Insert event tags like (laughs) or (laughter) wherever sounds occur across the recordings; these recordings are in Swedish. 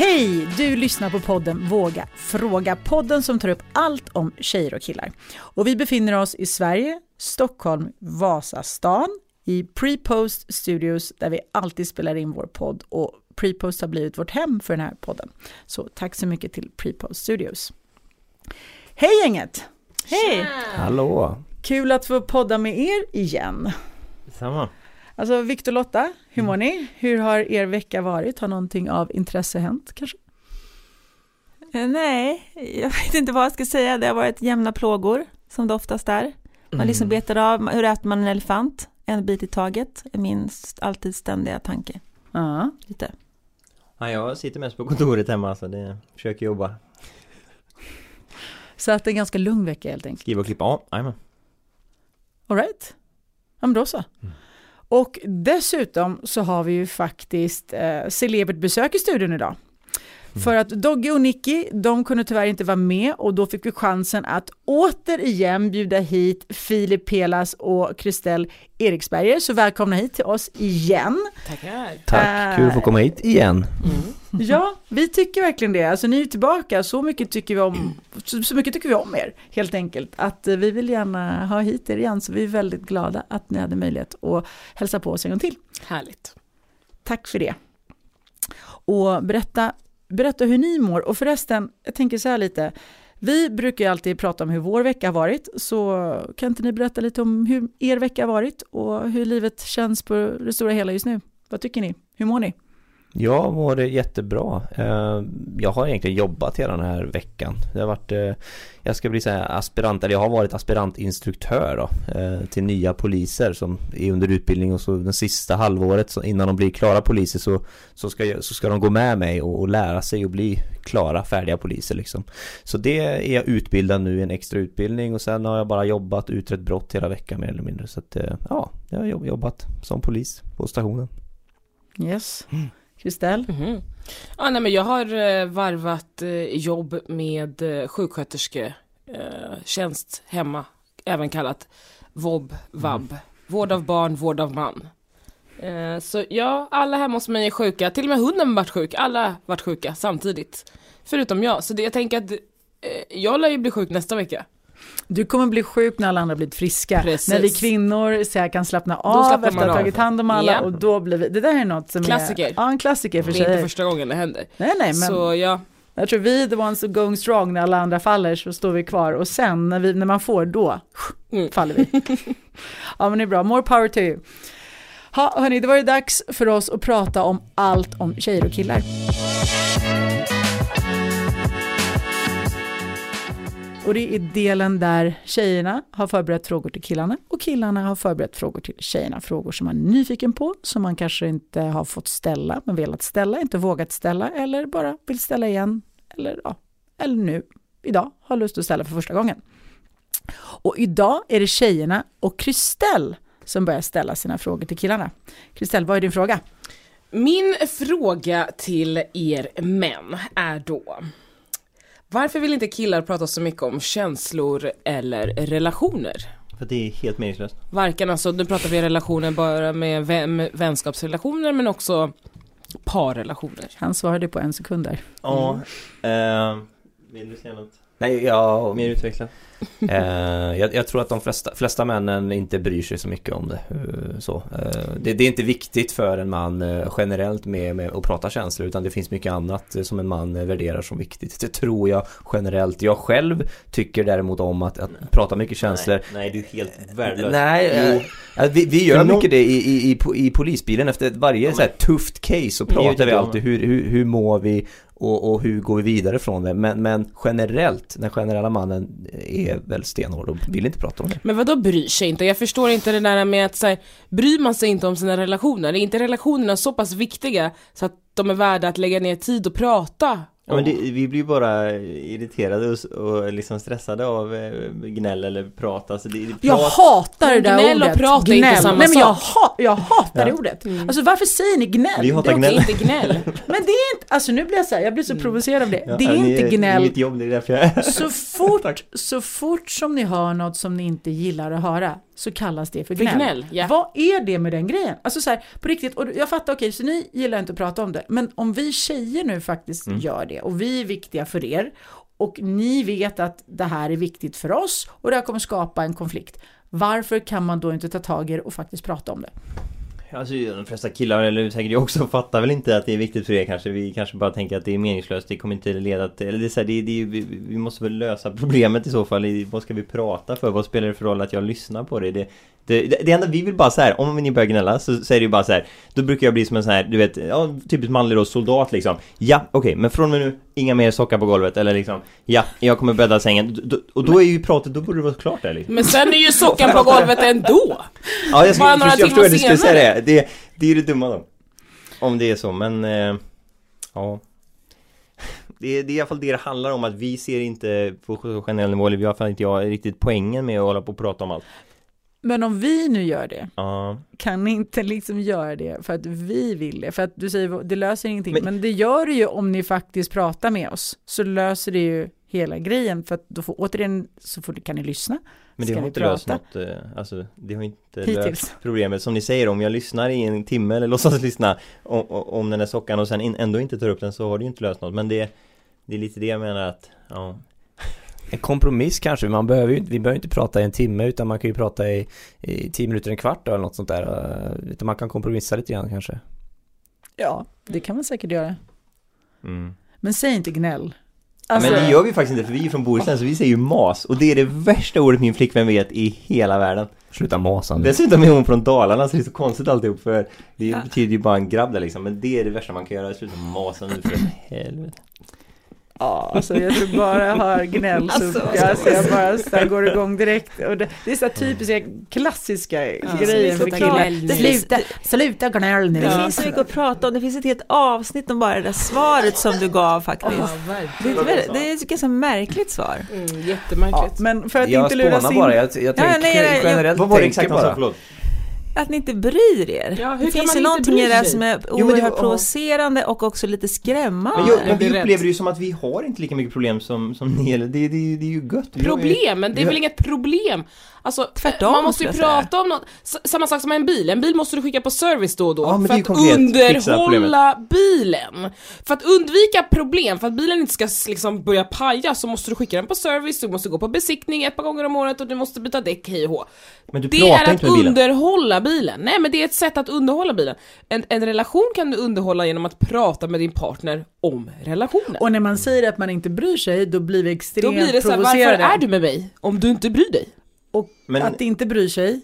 Hej! Du lyssnar på podden Våga Fråga. Podden som tar upp allt om tjejer och killar. Och vi befinner oss i Sverige, Stockholm, Vasastan, i Prepost Studios där vi alltid spelar in vår podd och Prepost har blivit vårt hem för den här podden. Så tack så mycket till Prepost Studios. Hej gänget! Hej! Hallå! Kul att få podda med er igen. Samma. Alltså Viktor Lotta, hur mår ni? Hur har er vecka varit? Har någonting av intresse hänt kanske? Eh, nej, jag vet inte vad jag ska säga. Det har varit jämna plågor, som det oftast är. Man liksom betar av, hur äter man en elefant? En bit i taget är min alltid ständiga tanke. Ja. Lite. Ja, jag sitter mest på kontoret hemma så det försöker jobba. Så att det är en ganska lugn vecka helt enkelt. Skriva och klippa, ja, jajamän. All right. Ja, men då så. Mm. Och dessutom så har vi ju faktiskt eh, celebert besök i studion idag. Mm. För att Dogge och Nicky, de kunde tyvärr inte vara med och då fick vi chansen att återigen bjuda hit Filip Pelas och Kristel Eriksberger. Så välkomna hit till oss igen. Tackar. Tack, kul att få komma hit igen. Ja, vi tycker verkligen det. Alltså ni är tillbaka, så mycket tycker vi om, så, så mycket tycker vi om er helt enkelt. Att eh, vi vill gärna ha hit er igen, så vi är väldigt glada att ni hade möjlighet att hälsa på oss en gång till. Härligt. Tack för det. Och berätta, berätta hur ni mår. Och förresten, jag tänker så här lite. Vi brukar ju alltid prata om hur vår vecka har varit, så kan inte ni berätta lite om hur er vecka har varit och hur livet känns på det stora hela just nu? Vad tycker ni? Hur mår ni? Jag mår det jättebra. Eh, Jag har egentligen jobbat hela den här veckan. Det har varit, eh, jag ska bli så här aspirant, eller jag har varit aspirantinstruktör då, eh, till nya poliser som är under utbildning och så den sista halvåret så innan de blir klara poliser så, så, ska, jag, så ska de gå med mig och, och lära sig och bli klara, färdiga poliser liksom. Så det är jag utbildad nu i en extra utbildning och sen har jag bara jobbat, utrett brott hela veckan mer eller mindre. Så att ja, jag har jobb- jobbat som polis på stationen. Yes. Kristel? Mhm. Ja, nej, men jag har eh, varvat eh, jobb med eh, sjuksköterske, eh, hemma, även kallat VOB, VAB, vård av barn, vård av man. Eh, så ja, alla hemma hos mig är sjuka, till och med hunden varit sjuk, alla varit sjuka samtidigt. Förutom jag, så det, jag tänker att eh, jag lär ju bli sjuk nästa vecka. Du kommer bli sjuk när alla andra blivit friska. Precis. När vi kvinnor så här kan slappna av efter att ha tagit hand om alla Ja. och då blir vi, det där är något som Klassiker. är, ja en klassiker för Det är inte sig. första gången det händer. Nej nej men Så ja, jag tror vi är the ones who going strong när alla andra faller så står vi kvar och sen när, vi, när man får då Mm. faller vi. (laughs) ja men det är bra, more power to you. Ja hörni, det var det dags för oss att prata om allt om tjejer och killar. Och det är delen där tjejerna har förberett frågor till killarna och killarna har förberett frågor till tjejerna. Frågor som man är nyfiken på, som man kanske inte har fått ställa, men velat ställa, inte vågat ställa eller bara vill ställa igen. Eller, ja, eller nu, idag, har lust att ställa för första gången. Och idag är det tjejerna och Kristell som börjar ställa sina frågor till killarna. Kristell, vad är din fråga? Min fråga till er män är då varför vill inte killar prata så mycket om känslor eller relationer? För det är helt meningslöst. Varken alltså, nu pratar vi relationer bara med vän, vänskapsrelationer men också parrelationer. Han svarade på en sekund där. Ja, eh, vill du säga något? Nej, ja, mer utvecklat. (laughs) eh, jag, jag tror att de flesta, flesta männen inte bryr sig så mycket om det. eh, så. Eh, det, det är inte viktigt för en man eh, generellt med, med att prata känslor utan det finns mycket annat eh, som en man värderar som viktigt. Det tror jag generellt. Jag själv tycker däremot om att, att prata mycket känslor. Nej, det är helt värdelöst. Nej, eh, ja, vi, vi gör mycket det i, i, i, i polisbilen efter varje så här tufft case så pratar vi alltid hur, hur, hur mår vi och, och hur går vi vidare från det. Men, men generellt, den generella mannen är väl stenhård och vill inte prata om det. Men vad då bryr sig inte? Jag förstår inte det där med att så här, bryr man sig inte om sina relationer? Är inte relationerna så pass viktiga så att de är värda att lägga ner tid och prata? Ja, men det, vi blir bara irriterade och, och liksom stressade av eh, gnäll eller prat. Alltså det, det Jag prat, hatar det där Gnäll och ordet. prat är inte samma Nej, men jag, ha, jag hatar det ordet. Alltså varför säger ni gnäll? Vi hatar det, Det är gnäll. inte gnäll. (laughs) Men det är inte, alltså nu blir jag så här, jag blir så provocerad av det. ja, det är inte Det är gnäll. mitt jobb, det är därför jag Så (laughs) fort, så fort som ni hör något som ni inte gillar att höra, så kallas det för För gnäll. gnäll, ja. Vad är det med den grejen? Alltså så här, på riktigt, och jag fattar, okej, så ni gillar inte att prata om det, men om vi tjejer nu faktiskt Mm. gör det och vi är viktiga för er och ni vet att det här är viktigt för oss och det här kommer skapa en konflikt. Varför kan man då inte ta tag i det och faktiskt prata om det? Alltså de flesta killar, eller säkert jag också, fattar väl inte att det är viktigt för er kanske Vi kanske bara tänker att det är meningslöst, det kommer inte leda till... Eller det är så här, det, det, vi, vi måste väl lösa (laughs) problemet i så fall Vad ska vi prata för? Vad spelar det för roll att jag lyssnar på det? Det, det, det, det enda vi vill bara så här, om ni börjar gnälla så, så är det ju bara så här Då brukar jag bli som en sån här, du vet, ja, typiskt manlig då, soldat liksom Ja, okej, men från och med nu, inga mer sockar på golvet eller liksom Ja, jag kommer bädda sängen D- Och då är ju pratet, då borde det vara klart där liksom Men sen är ju sockan på golvet ändå. Ja, jag, skulle, Bara några jag förstår att du skulle säga det. det. Det är ju det dumma då. Om det är så, men... Eh, ja. Det är, det är i alla fall det det handlar om, att vi ser inte på generell nivå, eller i alla fall inte jag, riktigt poängen med att hålla på och prata om allt. Men om vi nu gör det, Ja. kan ni inte liksom göra det för att vi vill det? För att du säger det löser ingenting, men, Men- det gör det ju om ni faktiskt pratar med oss. Så löser det ju hela grejen, för att då får, återigen så får, kan ni lyssna. Men det har inte löst något, eh, alltså det har inte Hittills. löst problemet. Som ni säger, om jag lyssnar i en timme eller (laughs) låtsas lyssna om, om den här sockan och sen ändå inte tar upp den så har det ju inte löst något. Men det, det är lite det jag menar att, ja. En kompromiss kanske, man behöver ju, inte- vi behöver inte prata i en timme utan man kan ju prata i, i tio minuter, en kvart eller något sånt där. eh, Utan man kan kompromissa lite grann kanske. Ja, det kan man säkert göra. Mm. Men säg inte gnäll. Alltså, Men det gör vi faktiskt inte, för vi är från Bohuslän så vi säger ju mas och det är det värsta ordet min flickvän vet i hela världen. Sluta masa nu. Dessutom är hon från Dalarna så det är så konstigt alltihop för det Ja. betyder ju bara en grabb där liksom, men det är det värsta man kan göra, sluta masa nu för (clears throat) helvete. Ja, alltså jag tror bara jag hör gnäll så, Alltså, alltså, alltså, jag bara så här går igång direkt. Och det, det är så här typiska klassiska grejer så för killar. Sluta, sluta gnäll nu. Det finns så mycket att prata om, det finns ett helt avsnitt om bara det där svaret som du gav faktiskt. Ja, Det är, ett väldigt, det är ett ganska märkligt svar. Mm, Ja, jättemärkligt. men för att jag inte luras in. bara, jag, jag Ja, tänker nej, nej, jag- generellt Vad var det exakt bara. förlåt? Att ni inte bryr er. Ja, hur det kan finns man ju inte någonting i det som är Jo, men det- oerhört provocerande och också lite skrämmande. Men, jo, men vi upplever det ju som att vi har inte lika mycket problem som, som ni, eller det, det, det är ju gött. Problem, men det är väl inget problem? Alltså, Tvärtom, man måste ju jag säga. prata om något, samma sak som en bil, en bil måste du skicka på service då och då Ja, för att underhålla bilen. För att undvika problem, för att bilen inte ska liksom börja paja så måste du skicka den på service, du måste gå på besiktning ett par gånger om året och du måste byta däck hej och hå. Men du Det pratar är att inte bilen. Nej men det är ett sätt att underhålla bilen. En, en relation kan du underhålla genom att prata med din partner om relationen. Och när man säger att man inte bryr sig, då blir vi extremt Då blir det så här, varför provocerade. är du med mig om du inte bryr dig? Och Men- att inte bry sig,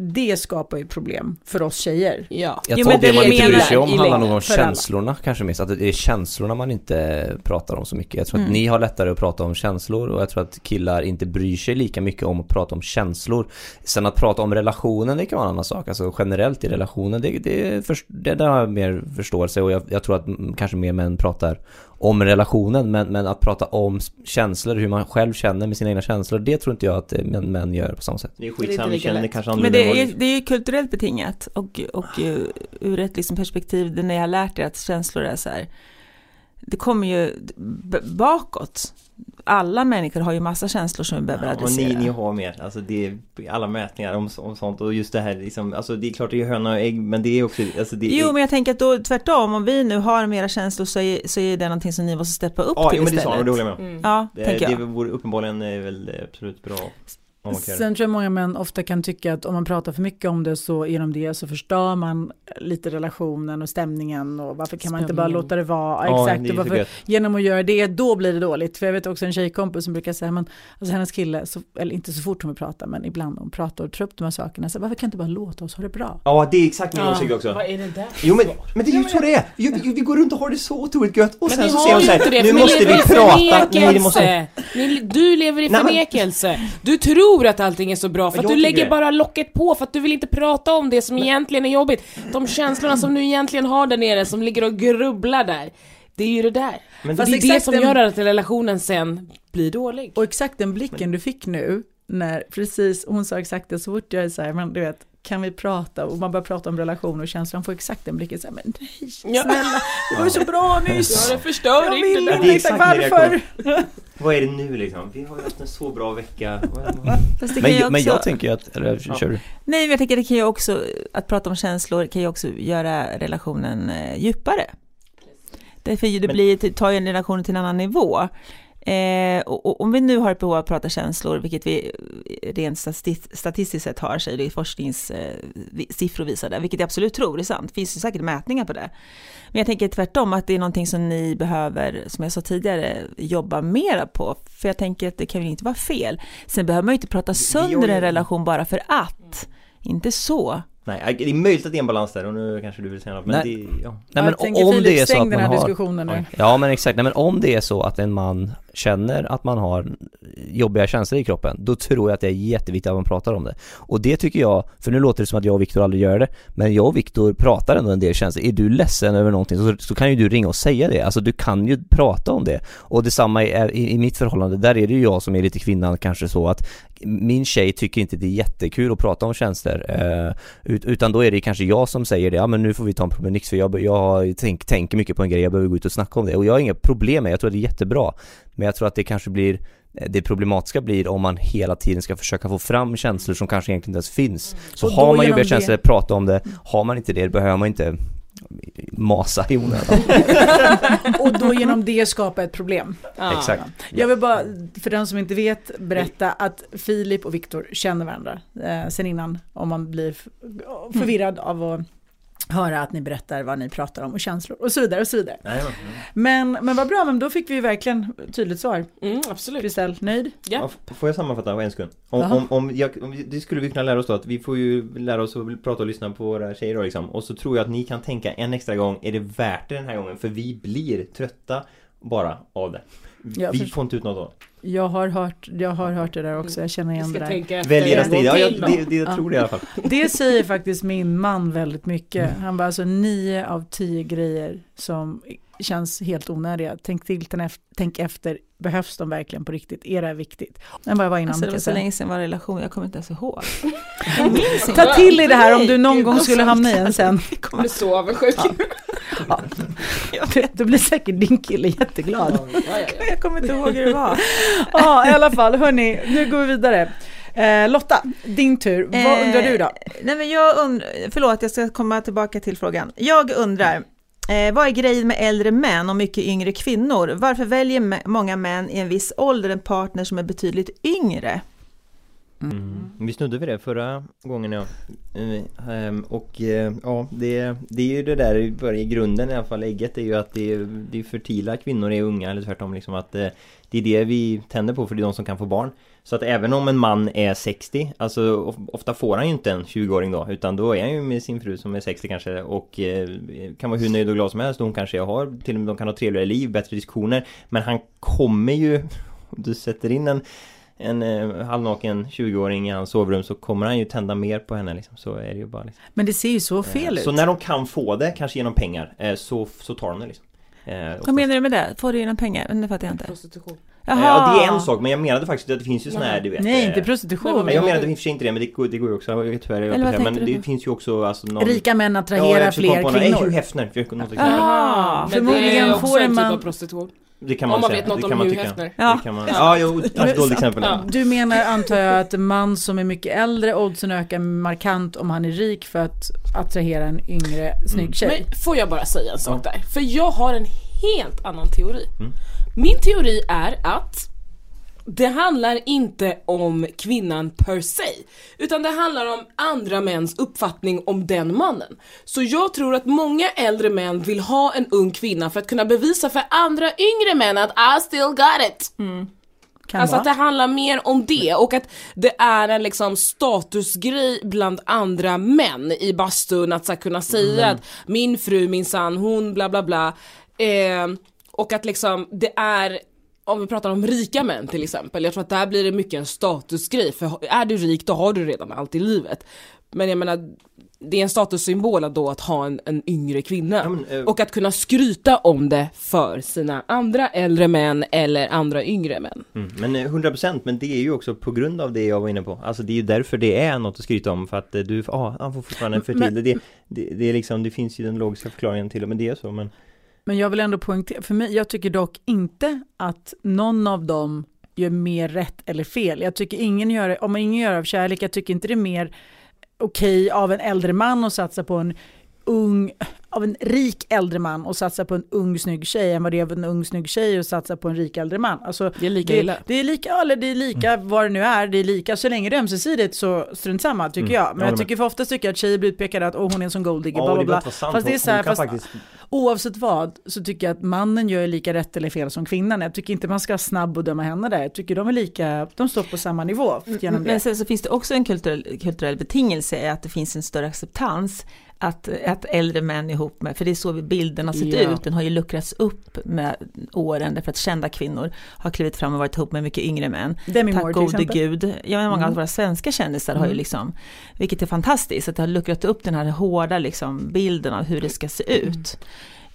det skapar ju problem för oss tjejer. Ja. Jag Jo, tror det det man inte bryr sig om handlar nog om för alla. känslorna kanske mest. Att det är känslorna man inte pratar om så mycket. Jag tror att Mm. ni har lättare att prata om känslor och jag tror att killar inte bryr sig lika mycket om att prata om känslor. Sen att prata om relationen, det kan vara en annan sak. Alltså generellt i relationen, det, det, först, det där har jag mer förståelse och jag, jag tror att kanske mer män pratar om relationen men, men att prata om känslor, hur man själv känner med sina egna känslor, det tror inte jag att eh, män, män gör på samma sätt. Det är Det är skitsamma, vi känner kanske Men det är, det är ju kulturellt betingat och, och eh, ur ett liksom perspektiv när jag har lärt er att känslor är så här, det kommer ju bakåt. Alla människor har ju massa känslor som vi behöver Ja, och adressera. ni, ni har mer, alltså det är alla mätningar om, om sånt och just det här liksom, alltså det är klart det är höna och ägg men det är också, alltså det Jo, är, men jag tänker att då tvärtom, om vi nu har mera känslor så är, så är det någonting som ni måste steppa upp Ja, till jo, men det istället. sa och det håller jag med om. Mm. Ja, Det, tänker det jag. vore uppenbarligen är väl absolut bra Sen tror jag många män ofta kan tycka att om man pratar för mycket om det så genom det så förstör man lite relationen och stämningen och varför kan man inte bara Spänningen. låta det vara? Ja, Exakt, och varför, genom att göra det, då blir det dåligt. För jag vet också en tjejkompis som brukar säga, men, alltså hennes kille, så, eller inte så fort hon vill prata, men ibland hon pratar och tar upp de här sakerna, så varför kan inte bara låta oss ha det bra? Ja, det är exakt min åsikt också. Vad är det där Jo men, men det är ju så det är! Vi, vi, vi går runt och har det så otroligt gött och Men sen ni så säger hon ju så inte här, det, nu ni måste vi prata, det måste... Ni, du lever i förnekelse. Du tror att allting är så bra för att Jag du lägger det. bara locket på för att du vill inte prata om det som egentligen är jobbigt. De känslorna som du egentligen har där nere som ligger och grubblar där. Det är ju det där. Men Fast det är det som den- gör att relationen sen blir dålig. Och exakt den blicken du fick nu, när precis, hon sa exakt det så fort jag är så här, men du vet, kan vi prata? Och man börjar prata om relation och känslor, han får exakt den blicken, så här, men nej, Ja. snälla, det var ju så bra nyss. Ja, det förstör Jag inte vill det. inte exakt det varför. Vad är det nu liksom? Vi har ju haft en så bra vecka. (laughs) Men, jag- men också- jag tänker att, eller Ja. kör du? Nej, men jag tänker det kan ju också, att prata om känslor kan ju också göra relationen eh, djupare. Därför det blir, tar ju en relation till en annan nivå. Eh, och, och om vi nu har ett behov av att prata känslor, vilket vi eh, rent stati- statistiskt sett har, säger det forskningssiffror visar det, vilket jag absolut tror är sant, det finns ju säkert mätningar på det. Men jag tänker tvärtom att det är någonting som ni behöver, som jag sa tidigare, jobba mera på. För jag tänker att det kan ju inte vara fel. Sen behöver man ju inte prata sönder en relation bara för att. Inte så. Nej, det är möjligt att det är en balans där och nu kanske du vill säga något men Nej. det, ja. Nej jag men om Filip, det är så att den man här har diskussionen nu. Ja men exakt, nej men om det är så att en man känner att man har jobbiga känslor i kroppen, då tror jag att det är jätteviktigt att man pratar om det. Och det tycker jag, för nu låter det som att jag och Viktor aldrig gör det, men jag och Viktor pratar ändå en del känslor. Är du ledsen över någonting så, så kan ju du ringa och säga det, alltså du kan ju prata om det. Och detsamma är i, i mitt förhållande, där är det ju jag som är lite kvinnan kanske så att min tjej tycker inte det är jättekul att prata om känslor, eh, utan då är det kanske jag som säger det, ja men nu får vi ta en promenix för jag, jag tänk, tänker mycket på en grej, jag behöver gå ut och snacka om det. Och jag har inga problem med det, jag tror att det är jättebra. Men jag tror att det kanske blir det problematiska blir om man hela tiden ska försöka få fram känslor som kanske egentligen inte ens finns. Så Och då har man jobbiga det- känslor, prata om det. Har man inte det, behöver man inte masa i onödan. (laughs) Och då genom det skapa ett problem. Ja. Exakt. Jag vill bara, för den som inte vet, berätta att Filip och Viktor känner varandra eh, sen innan. Om man blir förvirrad av att höra att ni berättar vad ni pratar om och känslor och så vidare och så vidare. Nej. Men, men vad bra, men då fick vi verkligen tydligt svar. Mm, absolut. Kristel, nöjd? Ja. Ja, får jag sammanfatta på en sekund? Om, om, om, jag, om det skulle vi kunna lära oss då att vi får ju lära oss att prata och lyssna på våra tjejer då liksom Och så tror jag att ni kan tänka en extra gång, är det värt det den här gången? För vi blir trötta bara av det Ja, Vi får inte ut något det Jag har hört, jag har hört det där också, jag känner igen det ska där. Välj era strider, ja, jag, då. det, det, jag Ja. tror det i alla fall Det säger faktiskt min man väldigt mycket. Han bara alltså nio av tio grejer som känns helt onödiga. Tänk till, tänk efter, behövs de verkligen på riktigt? Är det här viktigt? Men jag var innan. Alltså det var jag så länge sedan jag var i relation, jag kommer inte ens ihåg. Jag. Ta till i det här om du någon gång skulle hamna i en sen. Jag blir så avundsjuk. Ja. Då blir säkert din kille jätteglad. Ja, ja, ja. Jag kommer inte ihåg hur det var. (laughs) Ja, i alla fall, hörni, nu går vi vidare. Eh, Lotta, din tur. Vad Eh, undrar du då? Nej men jag undrar, förlåt jag ska komma tillbaka till frågan. Jag undrar, eh, vad är grejen med äldre män och mycket yngre kvinnor? Varför väljer många män i en viss ålder en partner som är betydligt yngre? Mm. Vi snudde vid det förra gången ja. Eh, ehm, och eh, ja, det, det är ju det där i grunden i alla fall ägget är ju att det är, det är fertila kvinnor är unga eller tvärtom liksom att eh, det är det vi tänder på för det är de som kan få barn. Så att även om en man är 60, alltså ofta får han ju inte en 20-åring då utan då är han ju med sin fru som är 60 kanske och kan vara hur nöjd och glad som helst. Hon kanske har, till och med de kan ha trevligare liv, bättre diskussioner. Men han kommer ju, (laughs) du sätter in en en eh, halvnaken 20-åring i hans sovrum så kommer han ju tända mer på henne liksom. Så är det ju bara liksom. Men det ser ju så fel Eh, ut. Så när de kan få det, kanske genom pengar, eh, så, så tar de det liksom. Eh. Vad menar du med det? Får du genom pengar? Men det fattar jag inte. Prostitution. Jaha. Eh, Ja, det är en sak, men jag menade faktiskt att det finns ju såna här, du vet Nej, eh, inte prostitution. Nej, jag menade i och för sig inte det, men det går, det går ju också, jag vet tyvärr, jag Eller vad men det finns ju också alltså någon... Rika män Ja, attraherar jag försöker fler komma på någon- Nej, Hugh kvinnor. Hefner, något. Jaha. Men Förmodligen det är också får en en typ man- av prostitution. Det kan man Om man säga, vet något det om man Hugh tycka. Hefner. Ja. Det kan man, ja, jo, kanske dåligt exempel. Ja. Du menar antar jag att en man som är mycket äldre, oddsen ökar markant om han är rik för att attrahera en yngre snygg tjej. Men får jag bara säga en sak där? För jag har en helt annan teori. Mm. Min teori är att det handlar inte om kvinnan per se, utan det handlar om andra mäns uppfattning om den mannen. Så jag tror att många äldre män vill ha en ung kvinna för att kunna bevisa för andra yngre män att I still got it. kan Alltså vara. att det handlar mer om det och att det är en liksom statusgrej bland andra män i bastun att så kunna säga Mm. att min fru minsann hon bla bla bla. Eh, och att liksom det är om vi pratar om rika män till exempel, jag tror att där blir det mycket en statusgrej för är du rik då har du redan allt i livet. Men jag menar det är en statussymbol då att ha en, en yngre kvinna. Ja, men, eh, Och att kunna skryta om det för sina andra äldre män eller andra yngre män. Mm, men eh, 100% men det är ju också på grund av det jag var inne på Alltså det är ju därför det är något att skryta om för att eh, du, ja ah, han får fortfarande en fertil Men- det, det, det är liksom, det finns ju den logiska förklaringen till det men det är så men men jag vill ändå poängtera, för mig, jag tycker dock inte att någon av dem gör mer rätt eller fel. Jag tycker ingen gör det, om ingen gör det av kärlek, jag tycker inte det är mer okej av en äldre man att satsa på en ung, av en rik äldre man och satsa på en ung snygg tjej än vad det är av en ung snygg tjej och satsa på en rik äldre man. Alltså, Det är lika det, illa. det är lika, eller det är lika vad det nu är, det är lika så länge det är ömsesidigt så strunt samma tycker Mm, jag. jag Men jag med. tycker för oftast tycker jag att tjejer blir utpekade att oh, hon är en sån golddigger, bla bla det bla. Fast det är så här, fast faktiskt Oavsett vad så tycker jag att mannen gör lika rätt eller fel som kvinnan. Jag tycker inte man ska vara snabb och döma henne där. Jag tycker de är lika, de står på samma nivå genom Men det. sen så finns det också en kulturell, kulturell betingelse att det finns en större acceptans att, att äldre män ihop med, för det är så bilden har sett Ja. ut, den har ju luckrats upp med åren därför att kända kvinnor har klivit fram och varit ihop med mycket yngre män. Demi Tack gode gud. Ja, men många Mm. av våra svenska kändisar har ju Mm. liksom, vilket är fantastiskt, att det har luckrat upp den här hårda liksom, bilden av hur det ska se ut.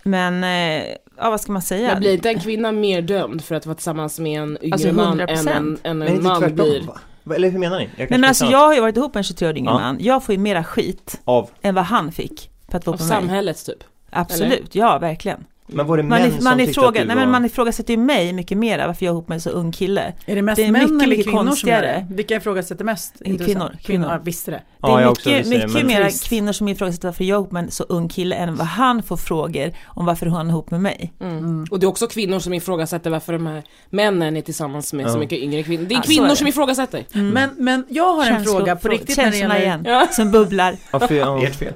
Men, eh, ja vad ska man säga? Men blir inte en kvinna mer dömd för att vara tillsammans med en yngre Alltså, man än 100%. en, än en man tvärtom blir? va? Eller hur menar ni? Jag Nej men alltså jag har ju varit ihop med en 23 år yngre Ja. man, jag får ju mera skit Av, än vad han fick för att vara Av på mig. samhället typ? Absolut, ja verkligen. Men var det Man, män som man, tyckte ifråga, att du nej, var... men man ifrågasätter ju mig mycket mera varför jag är ihop med en så ung kille. Är det mest det är män mycket, eller mycket kvinnor som konstigare. gör det? Vilka ifrågasätter mest? Kvinnor, kvinnor. Ja, visste det. Det Ja, är också mycket, det, mycket men- mera kvinnor som ifrågasätter varför jag är ihop med en så ung kille än vad han får frågor om varför han är ihop med mig. Mm. Mm. Och det är också kvinnor som ifrågasätter varför de här männen är tillsammans med så Ja. mycket yngre kvinnor. Det är Ja, så är kvinnor det. som ifrågasätter. Men, men jag har en Känslor- fråga på riktigt när det Känslorna gäller... igen, Ja. som bubblar. Ja, ja, (laughs) Ert fel.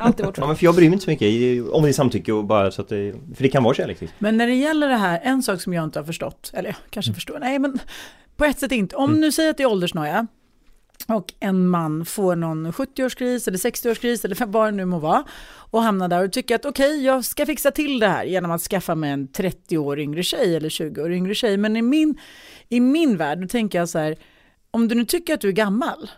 Alltid vårt ja, men för jag bryr mig inte så mycket om det är samtycke och bara så att det, För det kan vara kärlek liksom. Men när det gäller det här, en sak som jag inte har förstått, eller jag kanske förstår, nej men på ett sätt inte. Om Mm. nu säger att det är åldersnoja och en man får någon 70-årskris eller 60-årskris eller vad det nu må vara och hamnar där och tycker att okej, jag ska fixa till det här genom att skaffa mig en 30 år yngre tjej eller 20 år yngre tjej. Men i min, i min värld, då tänker jag så här, om du nu tycker att du är gammal,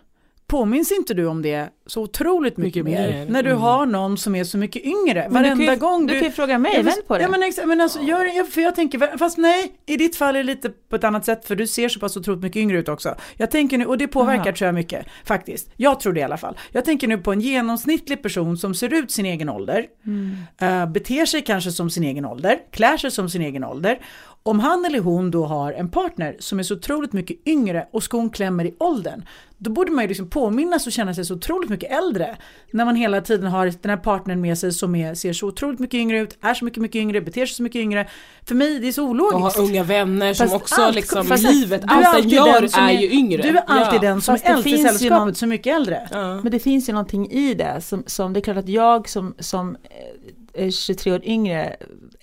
påminns inte du om det så otroligt mycket, Mycket mer, mer. när du Mm. har någon som är så mycket yngre? Men du Varenda ju, gång du kan ju fråga mig, vänd på det. Ja men exakt, men alltså, gör, jag, för jag tänker, fast nej, i ditt fall är det lite på ett annat sätt för du ser så pass otroligt mycket yngre ut också. Jag tänker nu, och det påverkar Aha. tror jag mycket, faktiskt. Jag tror det i alla fall. Jag tänker nu på en genomsnittlig person som ser ut sin egen ålder, Mm. eh, beter sig kanske som sin egen ålder, klär sig som sin egen ålder. Om han eller hon då har en partner som är så otroligt mycket yngre och skon klämmer i åldern, då borde man ju liksom påminnas och känna sig så otroligt mycket äldre. När man hela tiden har den här partnern med sig som är, ser så otroligt mycket yngre ut, är så mycket, mycket yngre, beter sig så mycket yngre. För mig, det är så Och ologiskt. har unga vänner som Fast också allt- liksom, fast livet, allt den gör är är- ju yngre. Du är alltid ja. den som Fast är äldst i sällskapet, någon- så mycket äldre. Ja. Men det finns ju någonting i det som, som det är klart att jag som, som eh, 23 år yngre,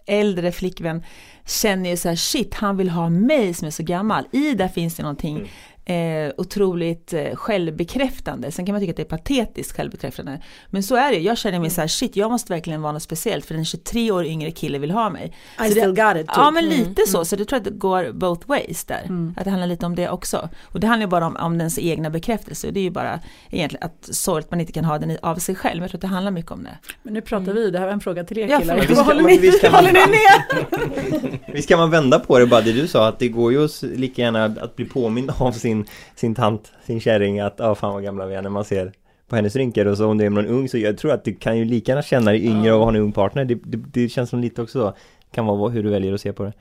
äldre flickvän känner ju så här shit, han vill ha mig som är så gammal. I där finns det någonting mm eh, otroligt eh, självbekräftande. Sen kan man tycka att det är patetiskt självbekräftande. Men så är det, jag känner mig så här shit, jag måste verkligen vara något speciellt för en 23 år yngre kille vill ha mig. I Så det- still got it. Typ. Ja men lite så, så det tror jag att det går both ways där. Mm. Att det handlar lite om det också. Och det handlar ju bara om, om dens egna bekräftelse. Det är ju bara egentligen att sorgligt att man inte kan ha den av sig själv. Men jag tror att det handlar mycket om det. Men nu pratar vi, det här var en fråga till er Ja, killar. förlåt. Vi ska- Vad håller ni, vi ska- håller ni med? (laughs) Visst kan man vända på det bara det du sa att det går ju lika gärna att bli påmind av sin, sin tant, sin kärring att ja fan vad gamla vi är när man ser på hennes rynkor och så om det är någon ung så jag tror att du kan ju lika gärna känna dig yngre och ha en ung partner. Det, det, det känns som lite också kan vara hur du väljer att se på det.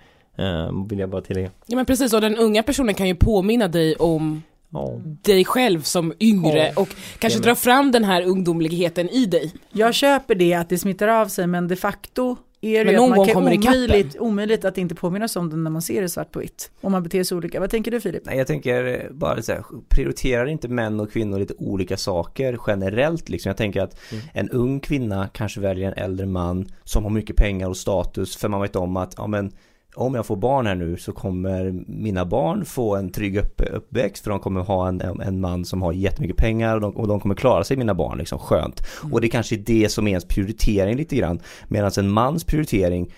Uh, vill jag bara tillägga. ja men precis, och den unga personen kan ju påminna dig om Ja. dig själv som yngre Ja. och kanske dra fram den här ungdomligheten i dig. Jag köper det att det smittar av sig men de facto är det någon att man gång kan kommer omöjligt, omöjligt att inte påminnas om det när man ser det svart på vitt. Om man beter sig olika. Vad tänker du Filip? Nej, jag tänker bara så här, prioriterar inte män och kvinnor lite olika saker generellt liksom? Jag tänker att Mm. en ung kvinna kanske väljer en äldre man som har mycket pengar och status för man vet om att, ja men om jag får barn här nu så kommer mina barn få en trygg upp, uppväxt för de kommer ha en, en man som har jättemycket pengar och de, och de kommer klara sig mina barn liksom skönt. Och det kanske är det som är ens prioritering lite grann. Medan en mans prioritering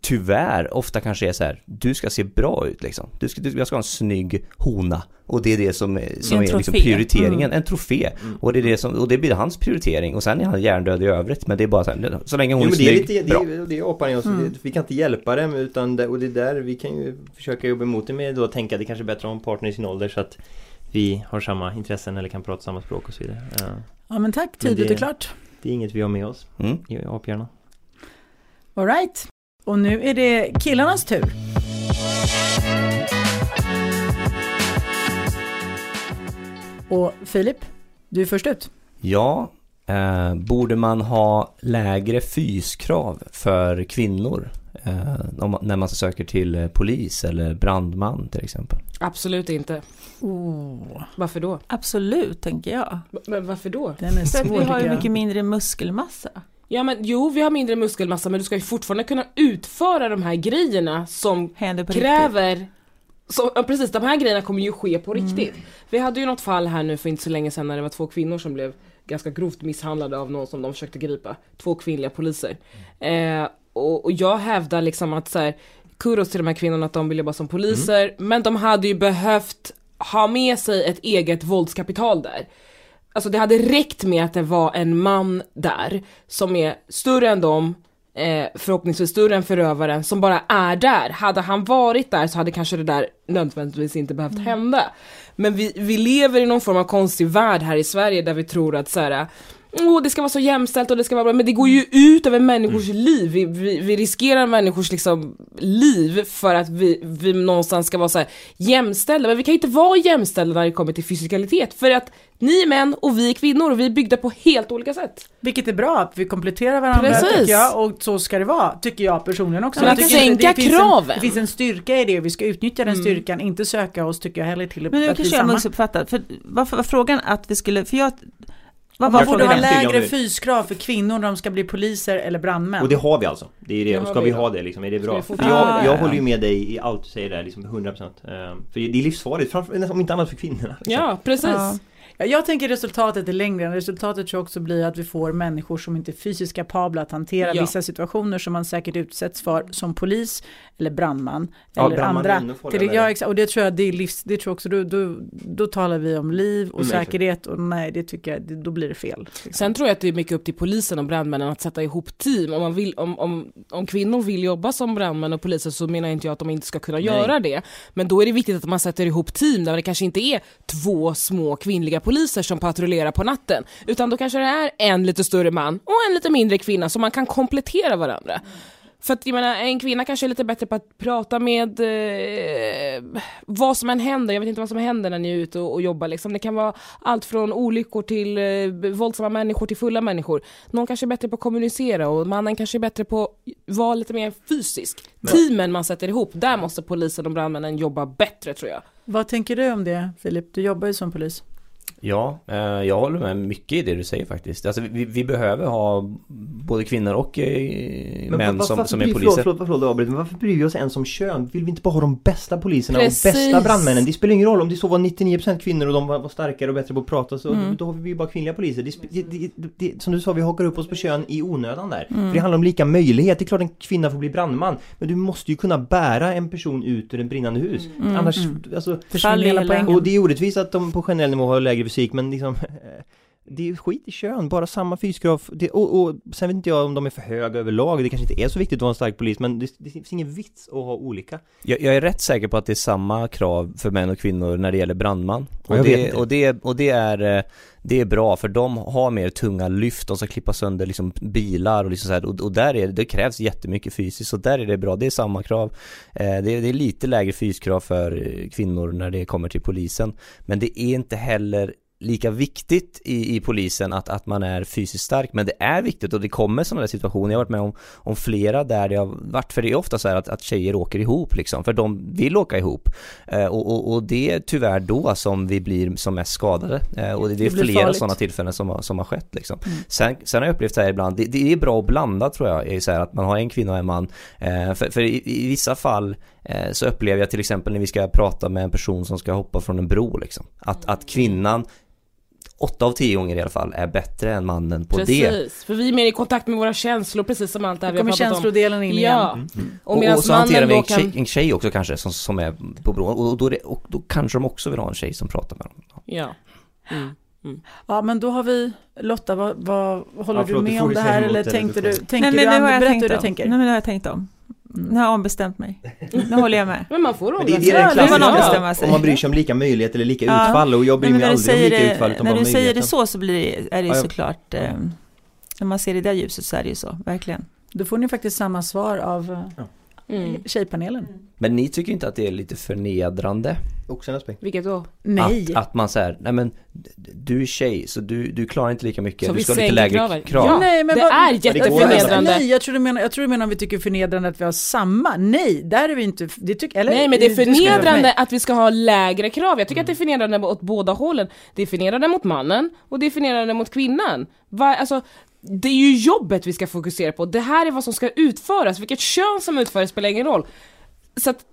tyvärr ofta kanske är så här, du ska se bra ut liksom. Du ska, du, jag ska ha en snygg hona. Och det är det som, är- som En är liksom prioriteringen, Mm. en trofé. Och, det är det som, och det blir hans prioritering. Och sen är han hjärndöd i övrigt. Men det är bara så här, så länge hon Jo, är men det är snygg, lite, det bra. är, det är hoppar in oss. Mm. Det- Vi kan inte hjälpa dem utan det, och det är där vi kan ju försöka jobba emot det med då att tänka att det kanske är bättre en partner i sin ålder så att vi har samma intressen eller kan prata samma språk och så vidare. Ja, Ja men tack, Men tydligt det- och klart. det är inget vi har med oss Mm. i aphjärnan. All right. Och nu är det killarnas tur. Och Filip, du är först ut. Ja, eh, borde man ha lägre fyskrav för kvinnor? Eh, om, när man söker till eh, polis eller brandman till exempel. Absolut inte. Oh, Varför då? Absolut, tänker jag. Men varför då? den är För att svår vi har ju mycket mindre muskelmassa. Ja men jo, vi har mindre muskelmassa men du ska ju fortfarande kunna utföra de här grejerna som på riktigt. kräver så, ja, precis, de här grejerna kommer ju ske på riktigt. Vi hade ju något fall här nu för inte så länge sedan när det var två kvinnor som blev ganska grovt misshandlade av någon som de försökte gripa. Två kvinnliga poliser. Eh, och, och jag hävdar liksom att så här, kudos till de här kvinnorna att de vill jobba som poliser, men de hade ju behövt ha med sig ett eget våldskapital där. Alltså det hade räckt med att det var en man där som är större än dem, eh, förhoppningsvis större än förövaren, som bara är där. Hade han varit där så hade kanske det där nödvändigtvis inte behövt hända. Men vi, vi lever i någon form av konstig värld här i Sverige där vi tror att så här, Åh, det ska vara så jämställt och det ska vara bra, men det går ju ut över människors liv. Vi, vi, vi riskerar människors liksom, liv för att vi, vi någonstans ska vara så här jämställda. Men vi kan inte vara jämställda när det kommer till fysikalitet. För att ni är män och vi är kvinnor och vi är byggda på helt olika sätt. Vilket är bra, att vi kompletterar varandra Precis. tycker jag. Och så ska det vara, tycker jag personligen också. Men att sänka det finns kraven. En, det finns en styrka i det, vi ska utnyttja den styrkan, inte söka oss tycker jag heller till Men nu kanske jag samma. missuppfattat. För varför var frågan att vi skulle, för jag... Man borde ha lägre- fyskrav för kvinnor när de ska bli poliser eller brandmän. Och det har vi alltså. Det är det. Det ska vi ha det liksom? Är det bra? För jag, jag håller ju med dig i allt du säger där, liksom 100%. Ehm, För det är livsfarligt, framför, om inte annat för kvinnorna. liksom. Ja, precis. Ja. Ja, jag tänker resultatet är längre. Resultatet tror jag också blir att vi får människor som inte är fysiskt kapabla att hantera Ja. vissa situationer som man säkert utsätts för som polis eller brandman. Ja, eller brandman andra. Till, ja, det. exakt, och det tror jag det är livs, det tror jag också, då, då, då talar vi om liv och Mm, säkerhet och nej det tycker jag, det, då blir det fel. liksom. Sen tror jag att det är mycket upp till polisen och brandmännen att sätta ihop team. Om, man vill, om, om, om kvinnor vill jobba som brandmän och poliser så menar inte jag att de inte ska kunna Nej. göra det. Men då är det viktigt att man sätter ihop team där det kanske inte är två små kvinnliga poliser som patrullerar på natten. Utan då kanske det är en lite större man och en lite mindre kvinna så man kan komplettera varandra. För att jag menar, en kvinna kanske är lite bättre på att prata med eh, vad som än händer. Jag vet inte vad som händer när ni är ute och, och jobbar. Liksom. Det kan vara allt från olyckor till eh, våldsamma människor till fulla människor. Någon kanske är bättre på att kommunicera och mannen kanske är bättre på att vara lite mer fysisk. Teamen man sätter ihop, där måste polisen och brandmännen jobba bättre tror jag. Vad tänker du om det Filip? Du jobbar ju som polis. Ja, eh, jag håller med mycket i det du säger faktiskt. Alltså vi, vi behöver ha både kvinnor och eh, män som, varför som är poliser. Förlåt, förlåt, förlåt, avbryt, men varför bryr vi oss ens om kön? Vill vi inte bara ha de bästa poliserna Precis. och bästa brandmännen? Det spelar ingen roll om det så var 99% kvinnor och de var, var starkare och bättre på att prata så Mm. då har vi ju bara kvinnliga poliser. Det, det, det, det, som du sa, vi hakar upp oss på kön i onödan där. Mm. För det handlar om lika möjlighet. Det är klart en kvinna får bli brandman. Men du måste ju kunna bära en person ut ur en brinnande hus. Mm. Annars, Mm. alltså Försvinner hela- poängen. och det är orättvist att de på generell nivå har lägre fysik men liksom (laughs) Det är skit i kön, bara samma fyskrav det, och, och sen vet inte jag om de är för höga överlag Det kanske inte är så viktigt att vara en stark polis men det, det finns ingen vits att ha olika Jag, jag är rätt säker på att det är samma krav för män och kvinnor när det gäller brandman. Och det, och, det, och det är eh, det är bra för de har mer tunga lyft, de ska klippa sönder liksom bilar och liksom så här, och, och där är det, krävs jättemycket fysiskt så där är det bra, det är samma krav. Eh, det, är- det är lite lägre fyskrav för eh, kvinnor när det kommer till polisen. Men det är inte heller lika viktigt i, i polisen att, att man är fysiskt stark. Men det är viktigt och det kommer sådana där situationer, jag har varit med om, om flera där det har varit, för det är ofta så här att, att tjejer åker ihop liksom, för de vill åka ihop. Eh, och, och, och det är tyvärr då som vi blir som mest skadade. Eh, och det, det är Det flera sådana tillfällen som har, som har skett liksom. Mm. Sen, sen har jag upplevt så här ibland, det, det är bra att blanda tror jag, är så här att man har en kvinna och en man. Eh, för, för i, i vissa fall eh, så upplever jag till exempel när vi ska prata med en person som ska hoppa från en bro liksom, att, att kvinnan åtta av tio gånger i alla fall är bättre än mannen på det. Precis, för vi är mer i kontakt med våra känslor precis som allt det här vi har kommer pratat om. känslodelen in igen. Ja, och Och, och så hanterar vi en tjej, kan... en tjej också kanske som, som är på bron och då, är det, och då kanske de också vill ha en tjej som pratar med dem. Ja. Mm. Ja men då har vi, Lotta vad, vad håller Ja, förlåt, du du med om det här eller tänkte du, tänker Nej, du, men nu har Ann, jag berätta tänkt hur du tänker. Nej, men det har jag tänkt om. Nu har jag ombestämt mig. Nu håller jag med. (laughs) Men man får det, åldras. det är den Ja, klassiska, sig. om man bryr sig om lika möjlighet eller lika Ja. utfall och jag bryr mig aldrig om lika det, utfall utan när bara du säger det så så blir det, är det ju Ja, ja. såklart, eh, när man ser det i det ljuset så är det ju så, verkligen. Då får ni faktiskt samma svar av eh, Mm. tjejpanelen. Men ni tycker inte att det är lite förnedrande? Också en aspekt. Vilket då? Nej. Att, att man säger, nej men du är tjej så du, du klarar inte lika mycket, Så du vi ska ha lite lägre kraven. krav. Ja. Nej, men det vad- är jätteförnedrande. Nej, jag tror, du menar, jag tror du menar om vi tycker förnedrande att vi har samma. Nej, där är vi inte, det tycker, eller? Nej men det är förnedrande att vi ska ha lägre krav. Jag tycker att det är förnedrande åt båda hållen. Det är förnedrande mot mannen och det är förnedrande mot kvinnan. Va, alltså, det är ju jobbet vi ska fokusera på. Det här är vad som ska utföras. Vilket kön som utför det spelar ingen roll. Så att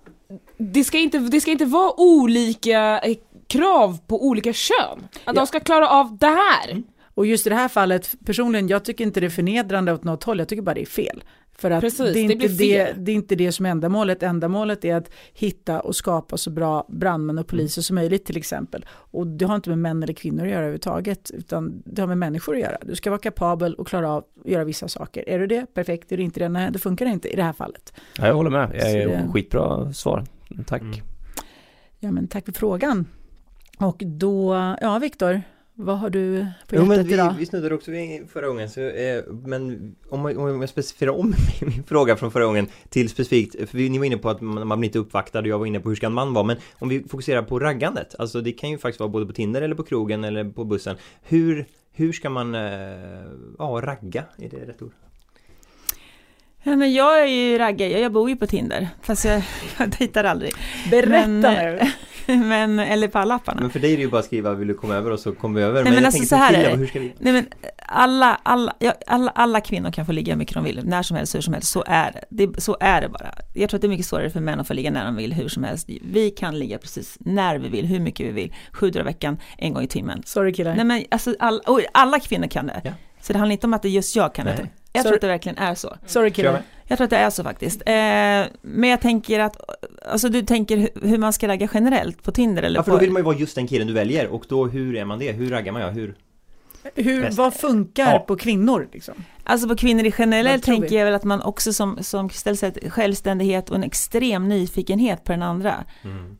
det ska inte, det ska inte vara olika eh, krav på olika kön. Att Ja. de ska klara av det här. Och just i det här fallet, personligen, jag tycker inte det är förnedrande åt något håll, jag tycker bara det är fel. För att Precis, det, är det inte det, fel. det är inte det som är ändamålet. Ändamålet är att hitta och skapa så bra brandmän och poliser som möjligt till exempel. Och det har inte med män eller kvinnor att göra överhuvudtaget, utan det har med människor att göra. Du ska vara kapabel och klara av att göra vissa saker. Är du det? Perfekt. Är du inte det? Nej, det funkar inte i det här fallet. Ja, jag håller med, jag är det- skitbra svar. Tack. Mm. Ja, men tack för frågan. Och då, ja Viktor, vad har du på Jo hjärtat men vi, idag? vi snuddade också vid förra gången, så, eh, men om, om jag specificerar om (laughs) min, fråga från förra gången till specifikt, för vi- ni var inne på att man, man blir inte uppvaktad och jag var inne på hur ska en man vara, men om vi fokuserar på raggandet, alltså det kan ju faktiskt vara både på Tinder eller på krogen eller på bussen. Hur, hur ska man, eh, ja ragga, är det rätt ord? Ja, men jag är ju raggare, jag, jag bor ju på Tinder, fast jag, (laughs) jag dejtar aldrig. Berätta Men, nu. (laughs) (laughs) Men, eller på alla apparna. Men för dig är det ju bara att skriva vill du komma över och så kommer vi över. Nej, men jag alltså, så här är det. hur ska vi? Nej men alla, alla, ja, alla, alla kvinnor kan få ligga hur mycket de vill, när som helst, hur som helst, så är det. det. Så är det bara. Jag tror att det är mycket svårare för män att få ligga när de vill, hur som helst. Vi kan ligga precis när vi vill, hur mycket vi vill, sju dagar i veckan, en gång i timmen. Sorry killar. Nej men alltså, all, oj, alla kvinnor kan det. Ja. Så det handlar inte om att det just jag kan Nej. det. Jag Sorry. tror att det verkligen är så. Sorry Kör killar. Jag tror att det är så faktiskt. Eh, men jag tänker att, alltså du tänker hu- hur man ska ragga generellt på Tinder eller Ja för då vill man ju vara just den killen du väljer och då hur är man det? Hur raggar man ja? Hur? Hur, Bäst. vad funkar Ja. på kvinnor? Liksom? Alltså på kvinnor i generellt tänker vi? jag väl att man också som, som Kristel säger, självständighet och en extrem nyfikenhet på den andra.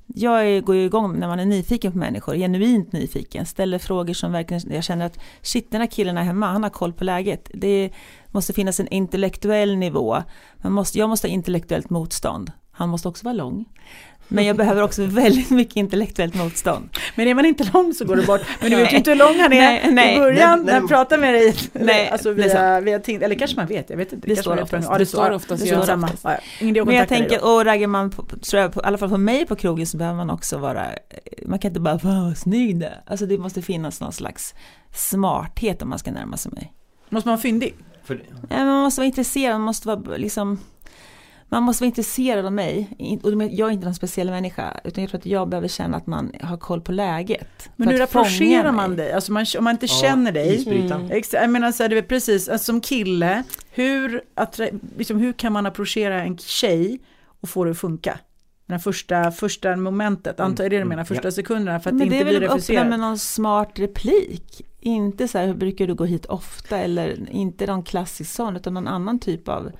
Jag är, går ju igång när man är nyfiken på människor, genuint nyfiken, ställer frågor som verkligen, jag känner att shit den här killen här hemma, han har koll på läget. Det måste finnas en intellektuell nivå, man måste, jag måste ha intellektuellt motstånd. Han måste också vara lång. Men jag behöver också (laughs) väldigt mycket intellektuellt motstånd. Men är man inte lång så går det bort. Men du vet ju inte hur lång han är Nej, nej. i början Nej, när han pratar med dig. Nej, alltså det via, via Tinder. Eller kanske man vet, jag vet inte. Det kanske står oftast. Ja, Det det står oftast, Det står samma. Ja, Men jag tänker, och raggar man, på, tror jag, på, i alla fall för mig på krogen så behöver man också vara, man kan inte bara vara vad snygg där. Alltså det måste finnas någon slags smarthet om man ska närma sig mig. Måste man vara fyndig? För, Ja, men man måste vara intresserad, man måste vara liksom, man måste vara intresserad av mig. Och jag är inte någon speciell människa, utan jag tror att jag behöver känna att man har koll på läget. Men hur approcherar man dig? Alltså man, om man inte Ja, känner dig. Mm. Jag menar så här, det är precis, alltså, som kille, hur, liksom, hur kan man approchera en tjej och få det att funka? Den här första, första momentet, antar jag det du Mm, menar, första ja. sekunderna för att Men det det inte är väl blir att öppna med någon smart replik. Inte så här, hur brukar du gå hit ofta? Eller inte någon klassisk sån, utan någon annan typ av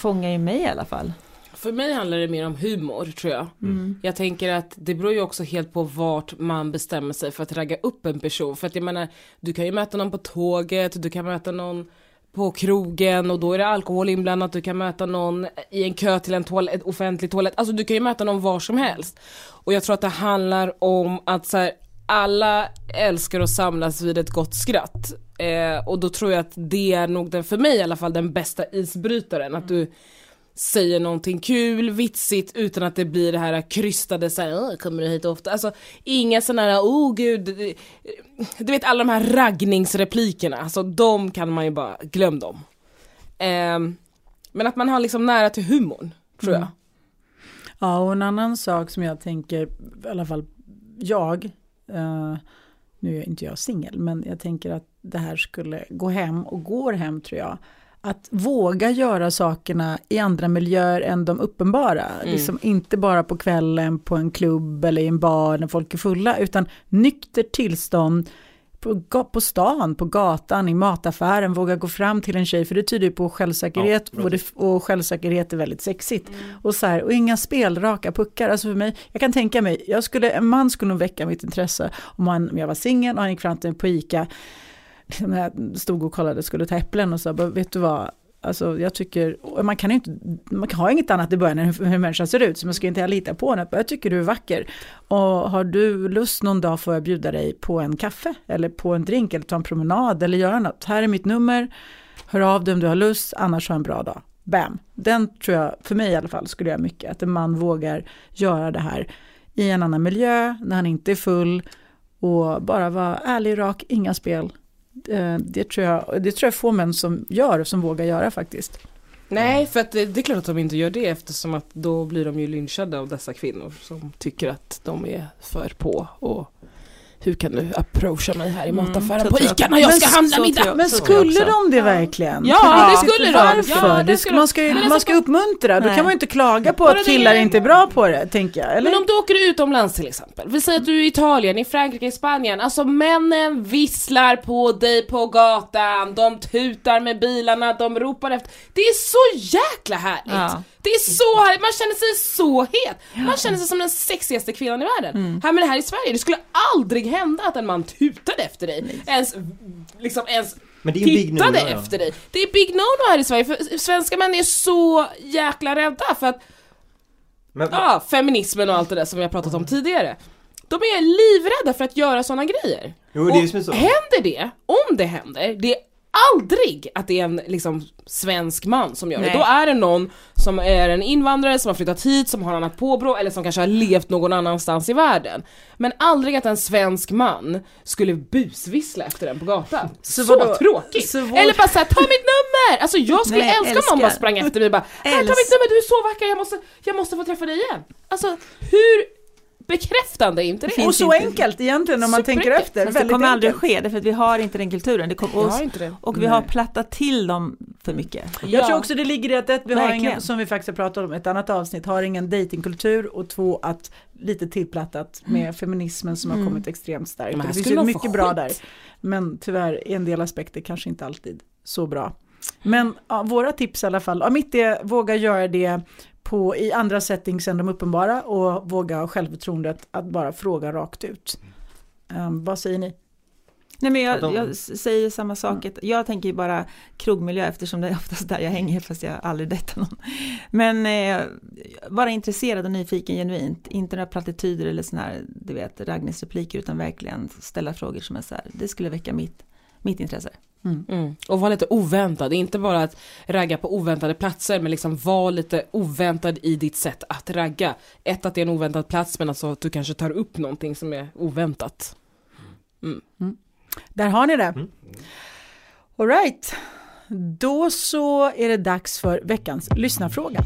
fångar ju mig i alla fall. För mig handlar det mer om humor tror jag. Mm. Jag tänker att det beror ju också helt på vart man bestämmer sig för att ragga upp en person. För att jag menar, du kan ju möta någon på tåget, du kan möta någon på krogen och då är det alkohol inblandat, du kan möta någon i en kö till en toalett, offentlig toalett, alltså du kan ju möta någon var som helst. Och jag tror att det handlar om att så här, alla älskar att samlas vid ett gott skratt. Eh, och då tror jag att det är nog den, för mig i alla fall, den bästa isbrytaren. Att du säger någonting kul, vitsigt utan att det blir det här krystade så här, kommer du hit ofta? Alltså inga sådana här, oh gud, eh, du vet alla de här raggningsreplikerna, alltså de kan man ju bara, glöm dem. Eh, men att man har liksom nära till humorn, tror jag. Mm. Ja, och en annan sak som jag tänker, i alla fall jag, eh, nu är inte jag singel, men jag tänker att det här skulle gå hem och går hem tror jag. Att våga göra sakerna i andra miljöer än de uppenbara. Mm. Liksom inte bara på kvällen på en klubb eller i en bar när folk är fulla, utan nyktert tillstånd på, på stan, på gatan, i mataffären, våga gå fram till en tjej, för det tyder ju på självsäkerhet, Ja, och, det, och självsäkerhet är väldigt sexigt. Och, så här, och inga spelraka puckar, alltså för mig, jag kan tänka mig, jag skulle, en man skulle nog väcka mitt intresse om, han, om jag var singel och han gick fram till mig på ICA, liksom när jag stod och kollade, skulle ta äpplen och så, bara, vet du vad, Alltså jag tycker, man kan ju inte, man kan ha inget annat i början än hur, hur människan ser ut, så man ska inte lita på henne. Jag tycker du är vacker. Och har du lust någon dag får jag bjuda dig på en kaffe, eller på en drink, eller ta en promenad, eller göra något. Här är mitt nummer, hör av dig om du har lust, annars ha en bra dag. Bam! Den tror jag, för mig i alla fall, skulle jag mycket, att en man vågar göra det här i en annan miljö, när han inte är full, och bara vara ärlig, rak, inga spel. Eh, det tror, jag, det tror jag få män som gör som vågar göra faktiskt. Nej, för att det, det är klart att de inte gör det eftersom att då blir de ju lynchade av dessa kvinnor som tycker att de är för på och hur kan du approacha mig här i Mm, mataffären så på ICA när jag Men ska handla middag? jag. Men Så jag skulle de det verkligen? Ja, det Vet skulle de. Varför? Ja, det det skulle man ska, ju- Men man ska uppmuntra, då Nej. kan man ju inte klaga på Bara att det killar är- inte är bra på det, tänker jag. Eller? Men om du åker utomlands till exempel, vi säger att du är i Italien, i Frankrike, i Spanien, alltså männen visslar på dig på gatan, de tutar med bilarna, de ropar efter, det är så jäkla härligt! Ja. Det är så härligt, man känner sig så het! Man känner sig som den sexigaste kvinnan i världen. Mm. Här men här i Sverige, det skulle aldrig hända att en man tutade efter dig, ens, liksom ens Men det är big tittade no-no, ja. efter dig. Det är big no-no här i Sverige, för svenska män är så jäkla rädda för att Men, Ja, feminismen och allt det där som vi har pratat om tidigare. De är livrädda för att göra sådana grejer. jo, det är ju som är så. Händer det, om det händer, det är aldrig att det är en liksom svensk man som gör Nej. det. Då är det någon som är en invandrare som har flyttat hit, som har annat påbrå eller som kanske har levt någon annanstans i världen. Men aldrig att en svensk man skulle busvissla efter den på gatan. Så, Så vadå? tråkigt! Så vår- Eller bara såhär, ta mitt nummer! Alltså jag skulle Nej, älska om någon bara sprang efter mig och bara, här ta mitt nummer, du är så vacker, jag måste, jag måste få träffa dig igen. Alltså hur bekräftande inte det? och så inte- enkelt egentligen om man tänker efter. Fast det kommer aldrig enkelt. ske, därför att vi har inte den kulturen. Det kom, och, har inte det. och vi har plattat till dem för mycket. Jag tror också det ligger i att ett, vi har Verkligen. ingen, som vi faktiskt har pratat om ett annat avsnitt, har ingen datingkultur och två att lite tillplattat med feminismen som har Mm. kommit extremt starkt. Det finns ju mycket bra skit. där. Men tyvärr, en del aspekter kanske inte alltid så bra. Men ja, våra tips i alla fall, ja, mitt är våga göra det på, i andra settings än de uppenbara och våga ha självförtroendet att bara fråga rakt ut. Um, vad säger ni? Nej men jag, jag säger samma sak, jag tänker ju bara krogmiljö eftersom det är (laughs) oftast där jag hänger fast jag aldrig dejtar någon. Men eh, vara intresserad och nyfiken genuint, inte några plattityder eller sådana här, du vet, Ragnhilds repliker utan verkligen ställa frågor som är så här, det skulle väcka mitt, mitt intresse. Mm. Och vara lite oväntad, inte bara att ragga på oväntade platser men liksom vara lite oväntad i ditt sätt att ragga. Ett att det är en oväntad plats men alltså att du kanske tar upp någonting som är oväntat. Där har ni det. Mm. All right. Då så är det dags för veckans lyssnarfråga.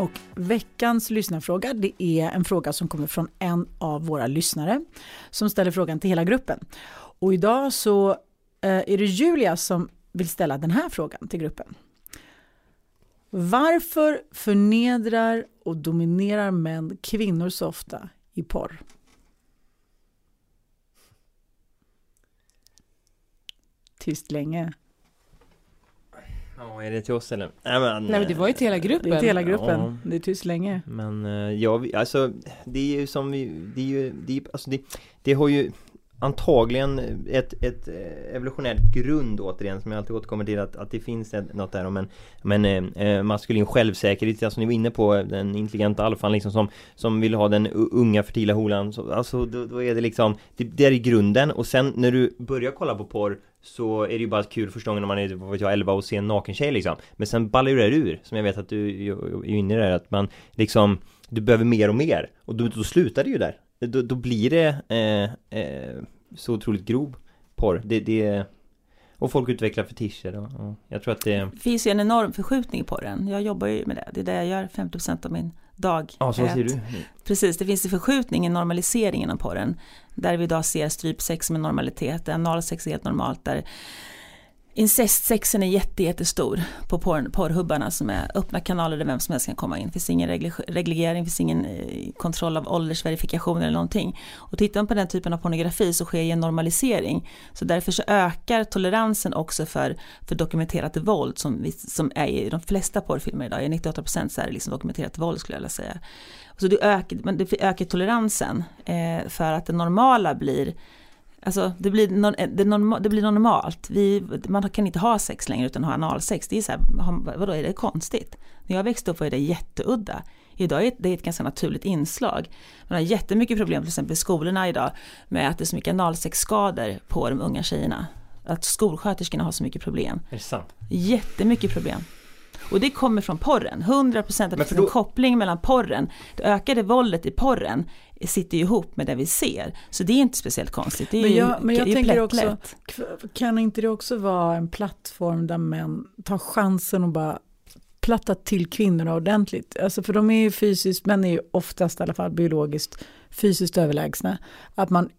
Och veckans lyssnarfråga det är en fråga som kommer från en av våra lyssnare som ställer frågan till hela gruppen. Och idag så eh, är det Julia som vill ställa den här frågan till gruppen. Varför förnedrar och dominerar män kvinnor så ofta i porr? Tyst länge. Ja, är det till oss eller? Nej men, Nej men det var ju till hela gruppen. Det är till hela gruppen. Ja. Det är tyst länge. Men eh, ja, vi- alltså det är ju som vi, det är ju, det, är, alltså det, det har ju antagligen ett, ett eh, evolutionärt grund återigen som jag alltid återkommer till att, att det finns ett, något där om en, om en eh, eh, maskulin självsäkerhet, alltså ni var inne på den intelligenta alfan liksom som, som vill ha den unga fertila holan, så, alltså då, då är det liksom, det, det är i grunden och sen när du börjar kolla på porr så är det ju bara kul första gången när man är, vad vet jag, 11 och ser en naken tjej liksom. Men sen ballar ju det här ur, som jag vet att du är inne i det här, att man liksom Du behöver mer och mer, och då, då slutar det ju där. Då, då blir det eh, eh, så otroligt grov porr, det, det Och folk utvecklar fetischer och, och jag tror att det Det finns ju en enorm förskjutning i porren, Jag jobbar ju med det. Det är det jag gör 50% av min dag. Ja, så ser du. Precis, det finns en förskjutning, en normalisering inom porren. Där vi idag ser strypsex som en normalitet, analsex är helt normalt. Där incestsexen är jätte, jättestor på porr, porrhubbarna som är öppna kanaler där vem som helst kan komma in. Det finns ingen reglering, det finns ingen eh, kontroll av åldersverifikation eller någonting. Och tittar man på den typen av pornografi så sker ju en normalisering. Så därför så ökar toleransen också för, för dokumenterat våld som, vi, som är i de flesta porrfilmer idag. I 98% så är det liksom dokumenterat våld skulle jag vilja säga. Så det ökar, det ökar toleransen eh, för att det normala blir Alltså det blir, det, norma, det blir normalt. Vi, man kan inte ha sex längre utan ha analsex. Det är så här, vadå är det konstigt? När jag växte upp var det jätteudda. Idag är det ett ganska naturligt inslag. Man har jättemycket problem till exempel i skolorna idag med att det är så mycket analsexskador på de unga tjejerna. Att skolsköterskorna har så mycket problem. Är det sant? Jättemycket problem. Och det kommer från porren. 100% att det finns en koppling mellan porren, det ökade våldet i porren sitter ju ihop med det vi ser. Så det är inte speciellt konstigt. Men jag, ju, men jag tänker också, kan inte det också vara en plattform där män tar chansen och bara platta till kvinnorna ordentligt. Alltså för de är ju fysiskt, män är ju oftast i alla fall biologiskt fysiskt överlägsna. Att man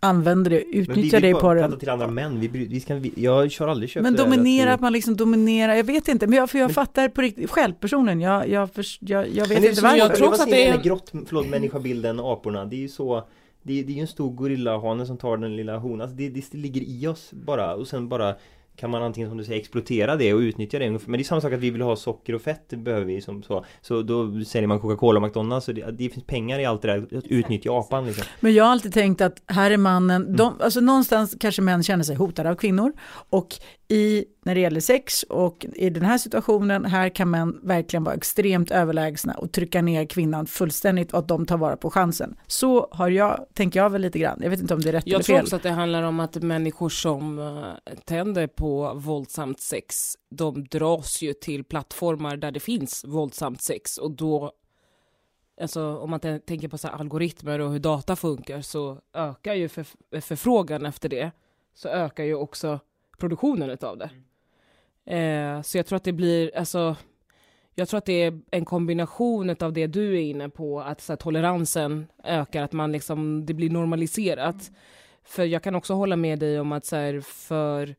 använder det, utnyttjar det i porren. Men till andra män, vi, vi ska, vi, jag kör aldrig köpt Men dominera, att man liksom dominerar, jag vet inte, men jag, för jag men, fattar på riktigt, självpersonen, jag, jag, för, jag, jag vet inte varför. Jag tror också att det är... grott, förlåt, människabilden, aporna, det är ju så det, det är ju en stor gorillahane som tar den lilla honan, alltså det, det ligger i oss bara och sen bara kan man antingen som du säger exploatera det och utnyttja det. Men det är samma sak att vi vill ha socker och fett, det behöver vi som så. Så då säljer man Coca-Cola och McDonalds. Så det, det, finns pengar i allt det där, att utnyttja apan liksom. Men jag har alltid tänkt att här är mannen, mm. de, alltså någonstans kanske män känner sig hotade av kvinnor. Och i, när det gäller sex och i den här situationen, här kan män verkligen vara extremt överlägsna och trycka ner kvinnan fullständigt och att de tar vara på chansen. Så har jag, tänker jag väl lite grann, jag vet inte om det är rätt jag eller fel. Jag tror också att det handlar om att människor som uh, tänder på våldsamt sex, de dras ju till plattformar där det finns våldsamt sex och då Alltså om man tänker på så algoritmer och hur data funkar så ökar ju för, förfrågan efter det. Så ökar ju också produktionen utav det. Mm. Eh, så jag tror att det blir, alltså, jag tror att det är en kombination av det du är inne på, att så här, toleransen ökar, att man liksom, det blir normaliserat. Mm. För jag kan också hålla med dig om att så här, för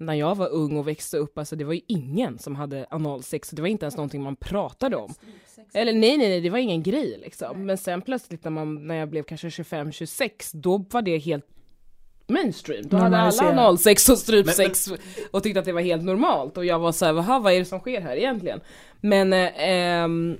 när jag var ung och växte upp, alltså det var ju ingen som hade analsex, det var inte ens någonting man pratade om. Eller nej, nej, nej, det var ingen grej liksom. Men sen plötsligt när, man, när jag blev kanske 25-26, då var det helt mainstream. Då hade alla analsex och strypsex men, men... och tyckte att det var helt normalt. Och jag var såhär, vad är det som sker här egentligen? Men eh,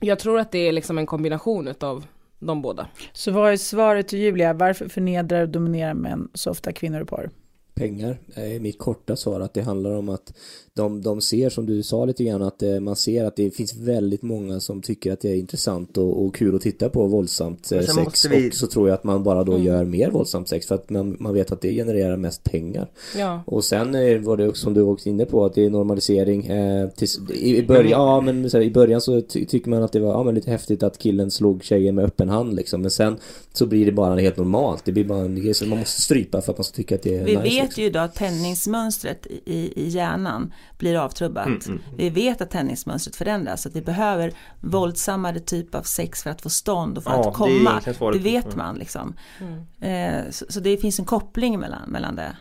jag tror att det är liksom en kombination av de båda. Så vad är svaret till Julia? Varför förnedrar och dominerar män så ofta kvinnor och par? Pengar. Är mitt korta svar att det handlar om att de, de ser som du sa lite grann att eh, man ser att det finns väldigt många som tycker att det är intressant och, och kul att titta på våldsamt eh, sex. vi... och så tror jag att man bara då mm. gör mer våldsamt sex för att man, man vet att det genererar mest pengar. Ja. och sen eh, var det som du också inne på att det är normalisering eh, tills, i, i, början, ja men så här, i början så ty tycker man att det var ja, men lite häftigt att killen slog tjejen med öppen hand liksom. Men sen så blir det bara helt normalt. Det blir bara en grej som man måste strypa för att man ska tycka att det är vi nice, vet ju idag att tändningsmönstret i, i hjärnan blir avtrubbat. Mm, mm, mm. Vi vet att tändningsmönstret förändras, att vi behöver våldsammare typ av sex för att få stånd och för ja, att komma. Det, det vet mm. man liksom. Mm. Eh, så, så, det finns en koppling mellan, mellan det.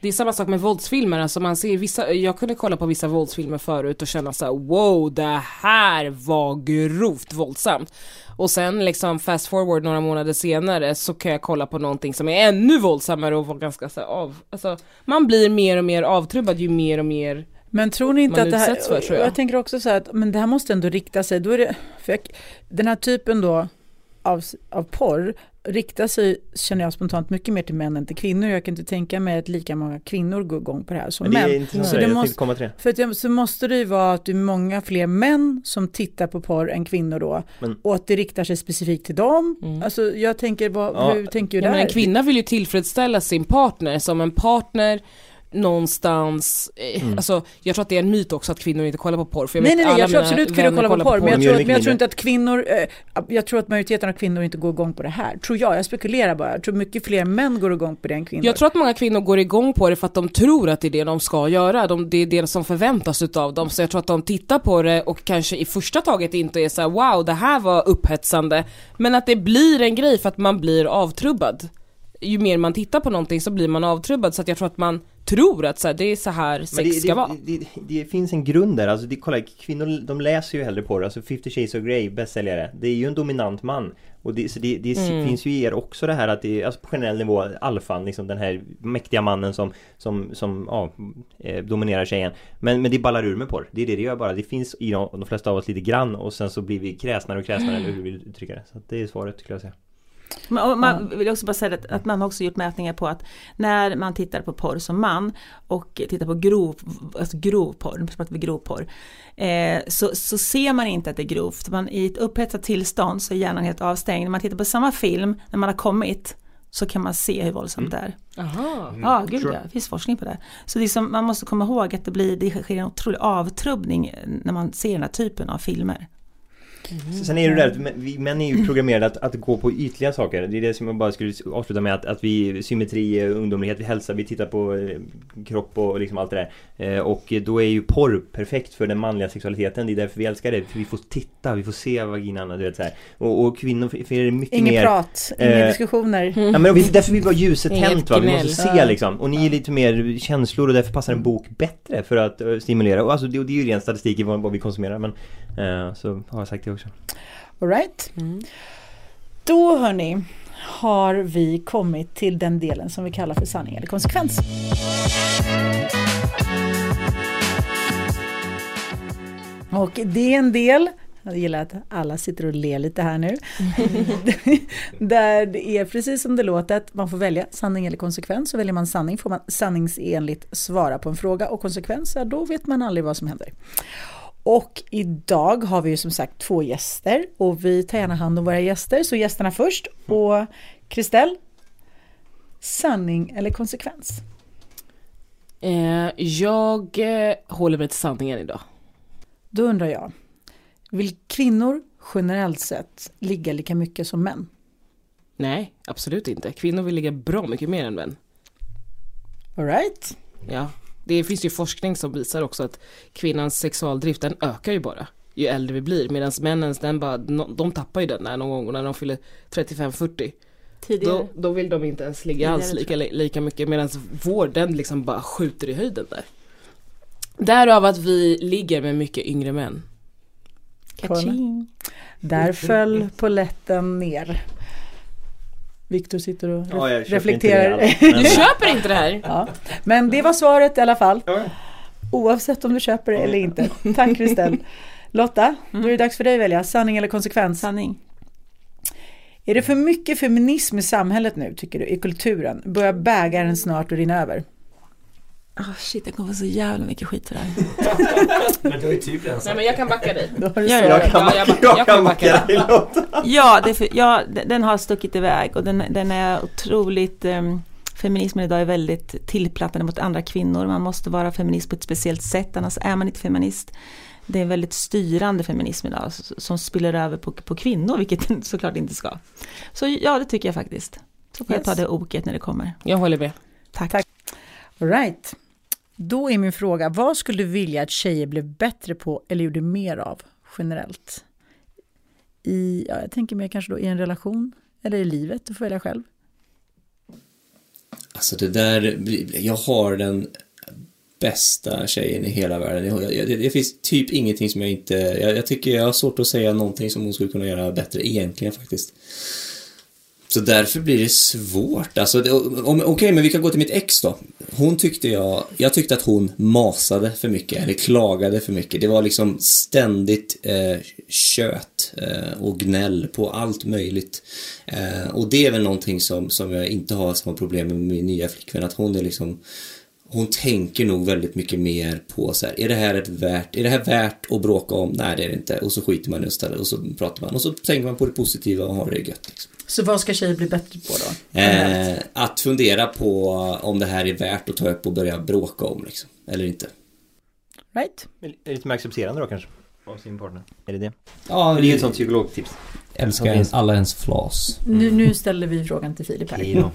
Det är samma sak med våldsfilmer, alltså man ser vissa, jag kunde kolla på vissa våldsfilmer förut och känna så här, wow det här var grovt våldsamt. Och sen liksom fast forward några månader senare så kan jag kolla på någonting som är ännu våldsammare och vara ganska så av, alltså man blir mer och mer avtrubbad ju mer och mer men tror ni inte att det här, för, jag. jag. tänker också så här att men det här måste ändå rikta sig, då är det, för jag, den här typen då av, av porr riktar sig, känner jag spontant, mycket mer till män än till kvinnor. Jag kan inte tänka mig att lika många kvinnor går igång på det här som det är Inte så det måste, komma till För att, så måste det ju vara att det är många fler män som tittar på porr än kvinnor då. Men, och att det riktar sig specifikt till dem. Mm. Alltså jag tänker, vad, ja, hur tänker du där? Men en kvinna vill ju tillfredsställa sin partner som en partner någonstans, eh, Mm. alltså jag tror att det är en myt också att kvinnor inte kollar på porr. För jag Nej, vet nej, nej, alla jag tror absolut kvinnor vänner kollar på porr, men jag, De gör tror, men jag tror inte att kvinnor, eh, jag tror att majoriteten av kvinnor inte går igång på det här. Tror jag, jag spekulerar bara. Jag tror mycket fler män går igång på det än kvinnor. Jag tror att många kvinnor går igång på det för att de tror att det är det de ska göra. De, det är det som förväntas utav dem. Så jag tror att de tittar på det och kanske i första taget inte är så här: wow det här var upphetsande. Men att det blir en grej för att man blir avtrubbad. Ju mer man tittar på någonting så blir man avtrubbad. Så att jag tror att man tror att så här, det är så här sex det, ska det, vara. det, det, finns en grund där, alltså det, kolla kvinnor de läser ju hellre på det, alltså 50 shades of Grey, bästsäljare. Det är ju en dominant man. Och det, så det, det Mm. finns ju i er också det här att det alltså på generell nivå, alfan, liksom den här mäktiga mannen som Som, som ja, eh, dominerar tjejen. Men, men det ballar ur med porr, det. Är det det gör bara. Det finns i de, de flesta av oss lite grann och sen så blir vi kräsnare och kräsnare eller hur du vill uttrycka det? Så att det är svaret skulle jag säga Man, man vill också bara säga att, att man har också gjort mätningar på att när man tittar på porr som man och tittar på grov, alltså grov porr, nu pratar vi grov porr, eh, så, så ser man inte att det är grovt. Man, I ett upphetsat tillstånd så är hjärnan helt avstängd. När man tittar på samma film, när man har kommit, så kan man se hur våldsamt det är. Aha. Ja, gud ja, det finns forskning på det. Så det är som, man måste komma ihåg att det, blir, det sker en otrolig avtrubbning när man ser den här typen av filmer. Sen är det där att män- vi män är ju programmerade att, att gå på ytliga saker. Det är det som jag bara skulle avsluta med att, att vi symmetri, ungdomlighet, vi hälsa, vi tittar på eh, kropp och liksom allt det där. Eh, och då är ju porr perfekt för den manliga sexualiteten. Det är därför vi älskar det. För vi får titta, vi får se vaginan och du vet så här. Och, och kvinnor, för er är det mycket Inget mer... prat, inga eh, diskussioner. Ja men vi, därför vill vi ha ljuset tänt va, vi måste se liksom. Och ni är lite mer känslor och därför passar en bok bättre för att eh, stimulera. Och alltså det, det är ju ren statistik i vad, vad vi konsumerar men eh, så har jag sagt det också. All right. Mm. Då hörni har vi kommit till den delen som vi kallar för sanning eller konsekvens. Och det är en del, jag gillar att alla sitter och ler lite här nu, (laughs) där det är precis som det låter, att man får välja sanning eller konsekvens. Så väljer man sanning får man sanningsenligt svara på en fråga och konsekvens, ja, då vet man aldrig vad som händer. Och idag har vi ju som sagt två gäster och vi tar gärna hand om våra gäster. Så gästerna först och Kristel, sanning eller konsekvens? Eh, jag eh, håller mig till sanningen idag. Då undrar jag, vill kvinnor generellt sett ligga lika mycket som män? Nej, absolut inte. Kvinnor vill ligga bra mycket mer än män. All right. Ja, det finns ju forskning som visar också att kvinnans sexualdrift den ökar ju bara ju äldre vi blir medan männens den bara, de tappar ju den där någon gång när de fyller 35-40. Tidigare. Då, då vill de inte ens ligga Tidigare, alls lika, lika mycket medan vår den liksom bara skjuter i höjden där. Därav att vi ligger med mycket yngre män. Kaching. Där föll poletten ner. Viktor sitter och Ja, jag ref- köper inte det reflekterar. men- (laughs) Du köper inte det här? ja. Men det var svaret i alla fall. Oavsett om du köper det eller inte. Tack Kristel. (laughs) Lotta, då är det dags för dig att välja sanning eller konsekvens. Sanning. Är det för mycket feminism i samhället nu tycker du, i kulturen? Börjar bägaren snart att rinna över? Oh, shit, jag kommer få så jävla mycket skit för det här. (laughs) Men du ju typ redan Nej men jag kan backa dig. Ja. Jag kan, Ja, jag back- jag kan backa backa dig. Ja, det är för, ja, den har stuckit iväg och den, den är otroligt um, Feminismen idag är väldigt tillplattande mot andra kvinnor. Man måste vara feminist på ett speciellt sätt, annars är man inte feminist. Det är en väldigt styrande feminism idag som spiller över på, på kvinnor, vilket den (laughs) såklart inte ska. Så ja, det tycker jag faktiskt. Så får Yes. jag ta det oket när det kommer. Jag håller med. Tack. Tack. All right. Då är min fråga, vad skulle du vilja att tjejer blev bättre på eller gjorde mer av generellt? I, ja, jag tänker mer kanske då i en relation eller i livet, du får välja själv. Alltså det där, jag har den bästa tjejen i hela världen. Jag, jag, det, det finns typ ingenting som jag inte, jag, jag tycker jag har svårt att säga någonting som hon skulle kunna göra bättre egentligen faktiskt. Så därför blir det svårt. Alltså, Okej, okay, okej, men vi kan gå till mitt ex då. Hon tyckte jag, jag tyckte att hon masade för mycket, eller klagade för mycket. Det var liksom ständigt eh, kött eh, och gnäll på allt möjligt. Eh, och det är väl någonting som, som jag inte har samma problem med min nya flickvän, att hon är liksom hon tänker nog väldigt mycket mer på så här, är det här ett värt, är det här värt att bråka om? Nej, det är det inte. Och så skiter man i det istället och så pratar man och så tänker man på det positiva och har det gött. Liksom. Så vad ska tjejer bli bättre på då? Eh, att fundera på om det här är värt att ta upp och börja bråka om liksom, eller inte. Right? Lite mer accepterande då kanske? Av sin partner. Är det det? Ja, Det är ju ett sånt psykologtips. älskar en, alla ens flas. Nu, nu ställer vi frågan till Filip här.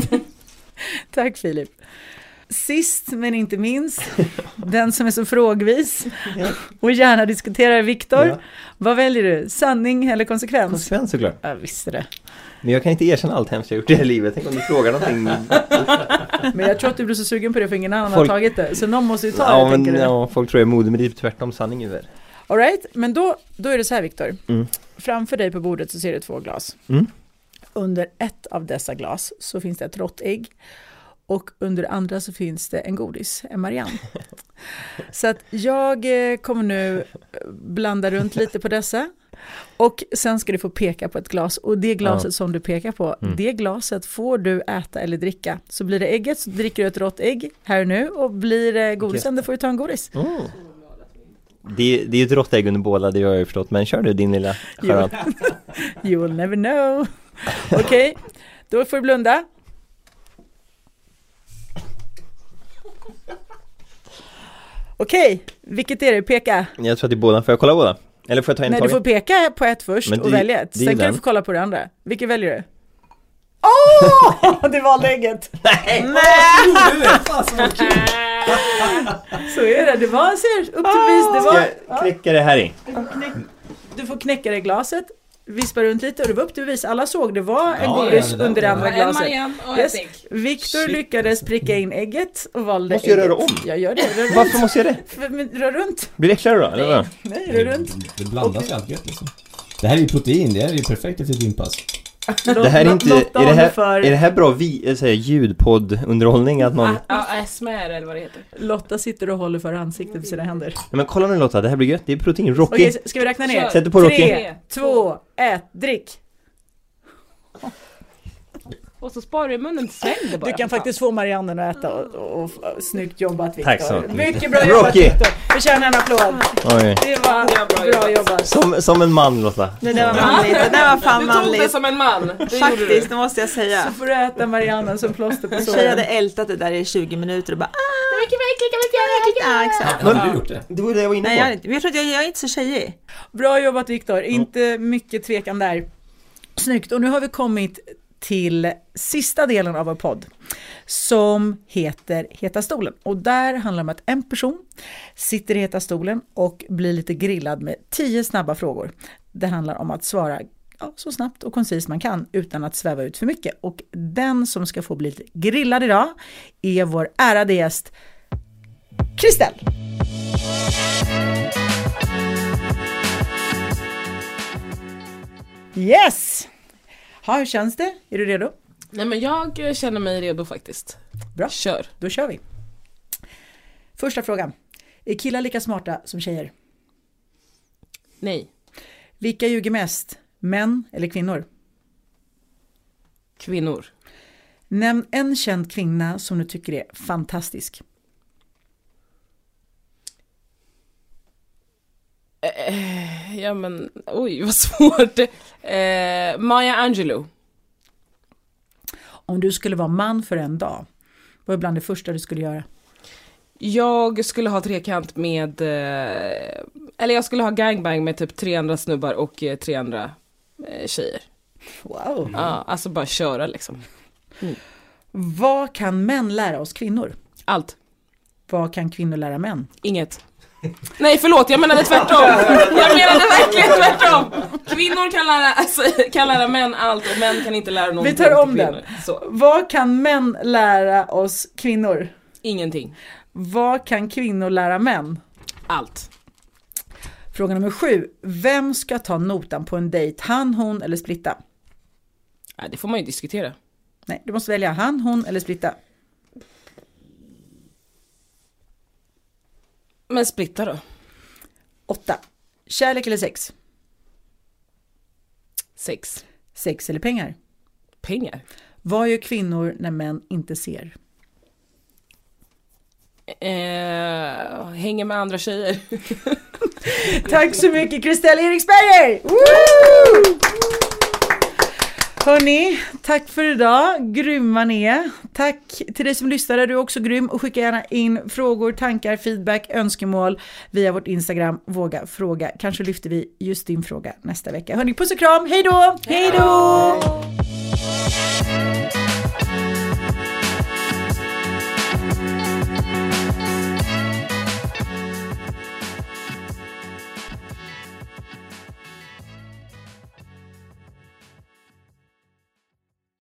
(laughs) Tack Filip. Sist men inte minst, (laughs) den som är så frågvis och gärna diskuterar Viktor. Ja. Vad väljer du? Sanning eller konsekvens? Konsekvens såklart. Jag visste det. Men jag kan inte erkänna allt hemskt jag gjort i det här livet. Tänk om du frågar någonting. (laughs) Men jag tror att du blir så sugen på det för ingen annan Folk- har tagit det. Så någon måste ju ta Ja det, men tänker du? ja, folk tror jag är modig men det är tvärtom sanning är väl. All right, men då, då är det så här Viktor. Mm. Framför dig på bordet så ser du två glas. Mm. Under ett av dessa glas så finns det ett rått ägg. Och under andra så finns det en godis, en Marianne. Så att jag eh, kommer nu eh, blanda runt lite på dessa. Och sen ska du få peka på ett glas. Och det glaset Ja. som du pekar på, Mm. det glaset får du äta eller dricka. Så blir det ägget så dricker du ett rått ägg här och nu. Och blir det godisen då får du ta en godis. Mm. Det, det är ju ett rått ägg under båda, det har jag ju förstått. Men kör du din lilla charad. You will never know. Okej, då får du blunda. Okej, vilket är det? Peka. Jag tror att det är båda. Får jag kolla båda? Eller får jag ta en Nej, du taget? får peka på ett först Men och det- välja ett. det Sen kan den. du få kolla på det andra. Vilket väljer du? Åh! (laughs) Du valde ägget! (laughs) Nej! (laughs) Så är det, det var, ser, upp till vis, det Ska var... jag knäcka det här i? Du får knäcka det i glaset, vispa runt lite och det var upp till bevis. Alla såg, det var en Ja, godis ja, under det andra glaset. Yes. Viktor lyckades pricka in ägget och valde Måste jag ägget. röra om? Jag gör det, rör runt. Varför måste jag det? För- men Rör runt. Blir det äckligare då? Eller vad? Nej, rör runt. Det blandas ju allt gött liksom. Det här är ju protein, det här är ju perfekt efter ett gympass. Det här är inte, är det här, för, är det här bra vi, äh, säga, ljudpoddunderhållning att någon... Ja, ASMR eller vad det heter. Lotta sitter och håller för ansiktet med sina händer. Nej, men kolla nu Lotta, det här blir gött, det är protein, Rocky! Okej, ska vi räkna ner? Sätter på Rocky! Tre, två, ett, drick! Och så sparar du i munnen, svälj det bara. Du kan faktiskt få Mariannen att äta och, och, och snyggt jobbat Viktor. Tack så mycket. Mycket bra jobbat. Viktor. Förtjänar en applåd. Oj. Det var bra bra jobbat. Som, som en man Lotta! Det där var manligt, det där var fan Du tog det manligt. som en man. Det Faktiskt, det måste jag säga. Så får du äta Mariannen som plåster på En tjej hade såren. ältat det där i 20 minuter och bara ah, Det mycket verkligen kan vi inte göra. ja, exakt. Har du gjort det? Det var det jag var inne på! Nej, jag, inte- jag tror att jag, jag är inte så tjejig. Bra jobbat Viktor, inte mycket tvekan där. Snyggt, och nu har vi kommit till sista delen av vår podd som heter Heta stolen. Och där handlar det om att en person sitter i Heta stolen och blir lite grillad med tio snabba frågor. Det handlar om att svara ja, så snabbt och koncist man kan utan att sväva ut för mycket. Och den som ska få bli lite grillad idag är vår ärade gäst Kristel. Yes! Ha, hur känns det? Är du redo? Nej men jag känner mig redo faktiskt. Bra. Kör. Då kör vi. Första frågan. Är killar lika smarta som tjejer? Nej. Vilka ljuger mest? Män eller kvinnor? Kvinnor. Nämn en känd kvinna som du tycker är fantastisk. Ja men, oj vad svårt. Eh, Maya Angelou. Om du skulle vara man för en dag, vad är bland det första du skulle göra? Jag skulle ha trekant med, eh, eller jag skulle ha gangbang med typ tre andra snubbar och eh, tre andra eh, tjejer. Wow! Ja, alltså bara köra liksom. Vad kan män lära oss kvinnor? Allt. Vad kan kvinnor lära män? Inget. Nej förlåt, jag menade tvärtom. (laughs) Jag menade verkligen tvärtom. Kvinnor kan lära, alltså, kan lära män allt och män kan inte lära någonting Vi tar om den. Så, Vad kan män lära oss kvinnor? ingenting. Vad kan kvinnor lära män? Allt. Fråga nummer sju. Vem ska ta notan på en dejt? Han, hon eller splitta? Nej, det får man ju diskutera. Nej, du måste välja han, hon eller splitta. Men splitta då. Åtta. Kärlek eller sex? Sex. Sex eller pengar? Pengar. Vad gör kvinnor när män inte ser? Eh, hänger med andra tjejer. (laughs) Tack så mycket Christelle Eriksberger! Woo! Hörni, tack för idag. Grymma ni är. Tack till dig som lyssnade, du är också grym. Och skicka gärna in frågor, tankar, feedback, önskemål via vårt Instagram, våga fråga. Kanske lyfter vi just din fråga nästa vecka. Hörni, puss och kram, hej då! Hej då!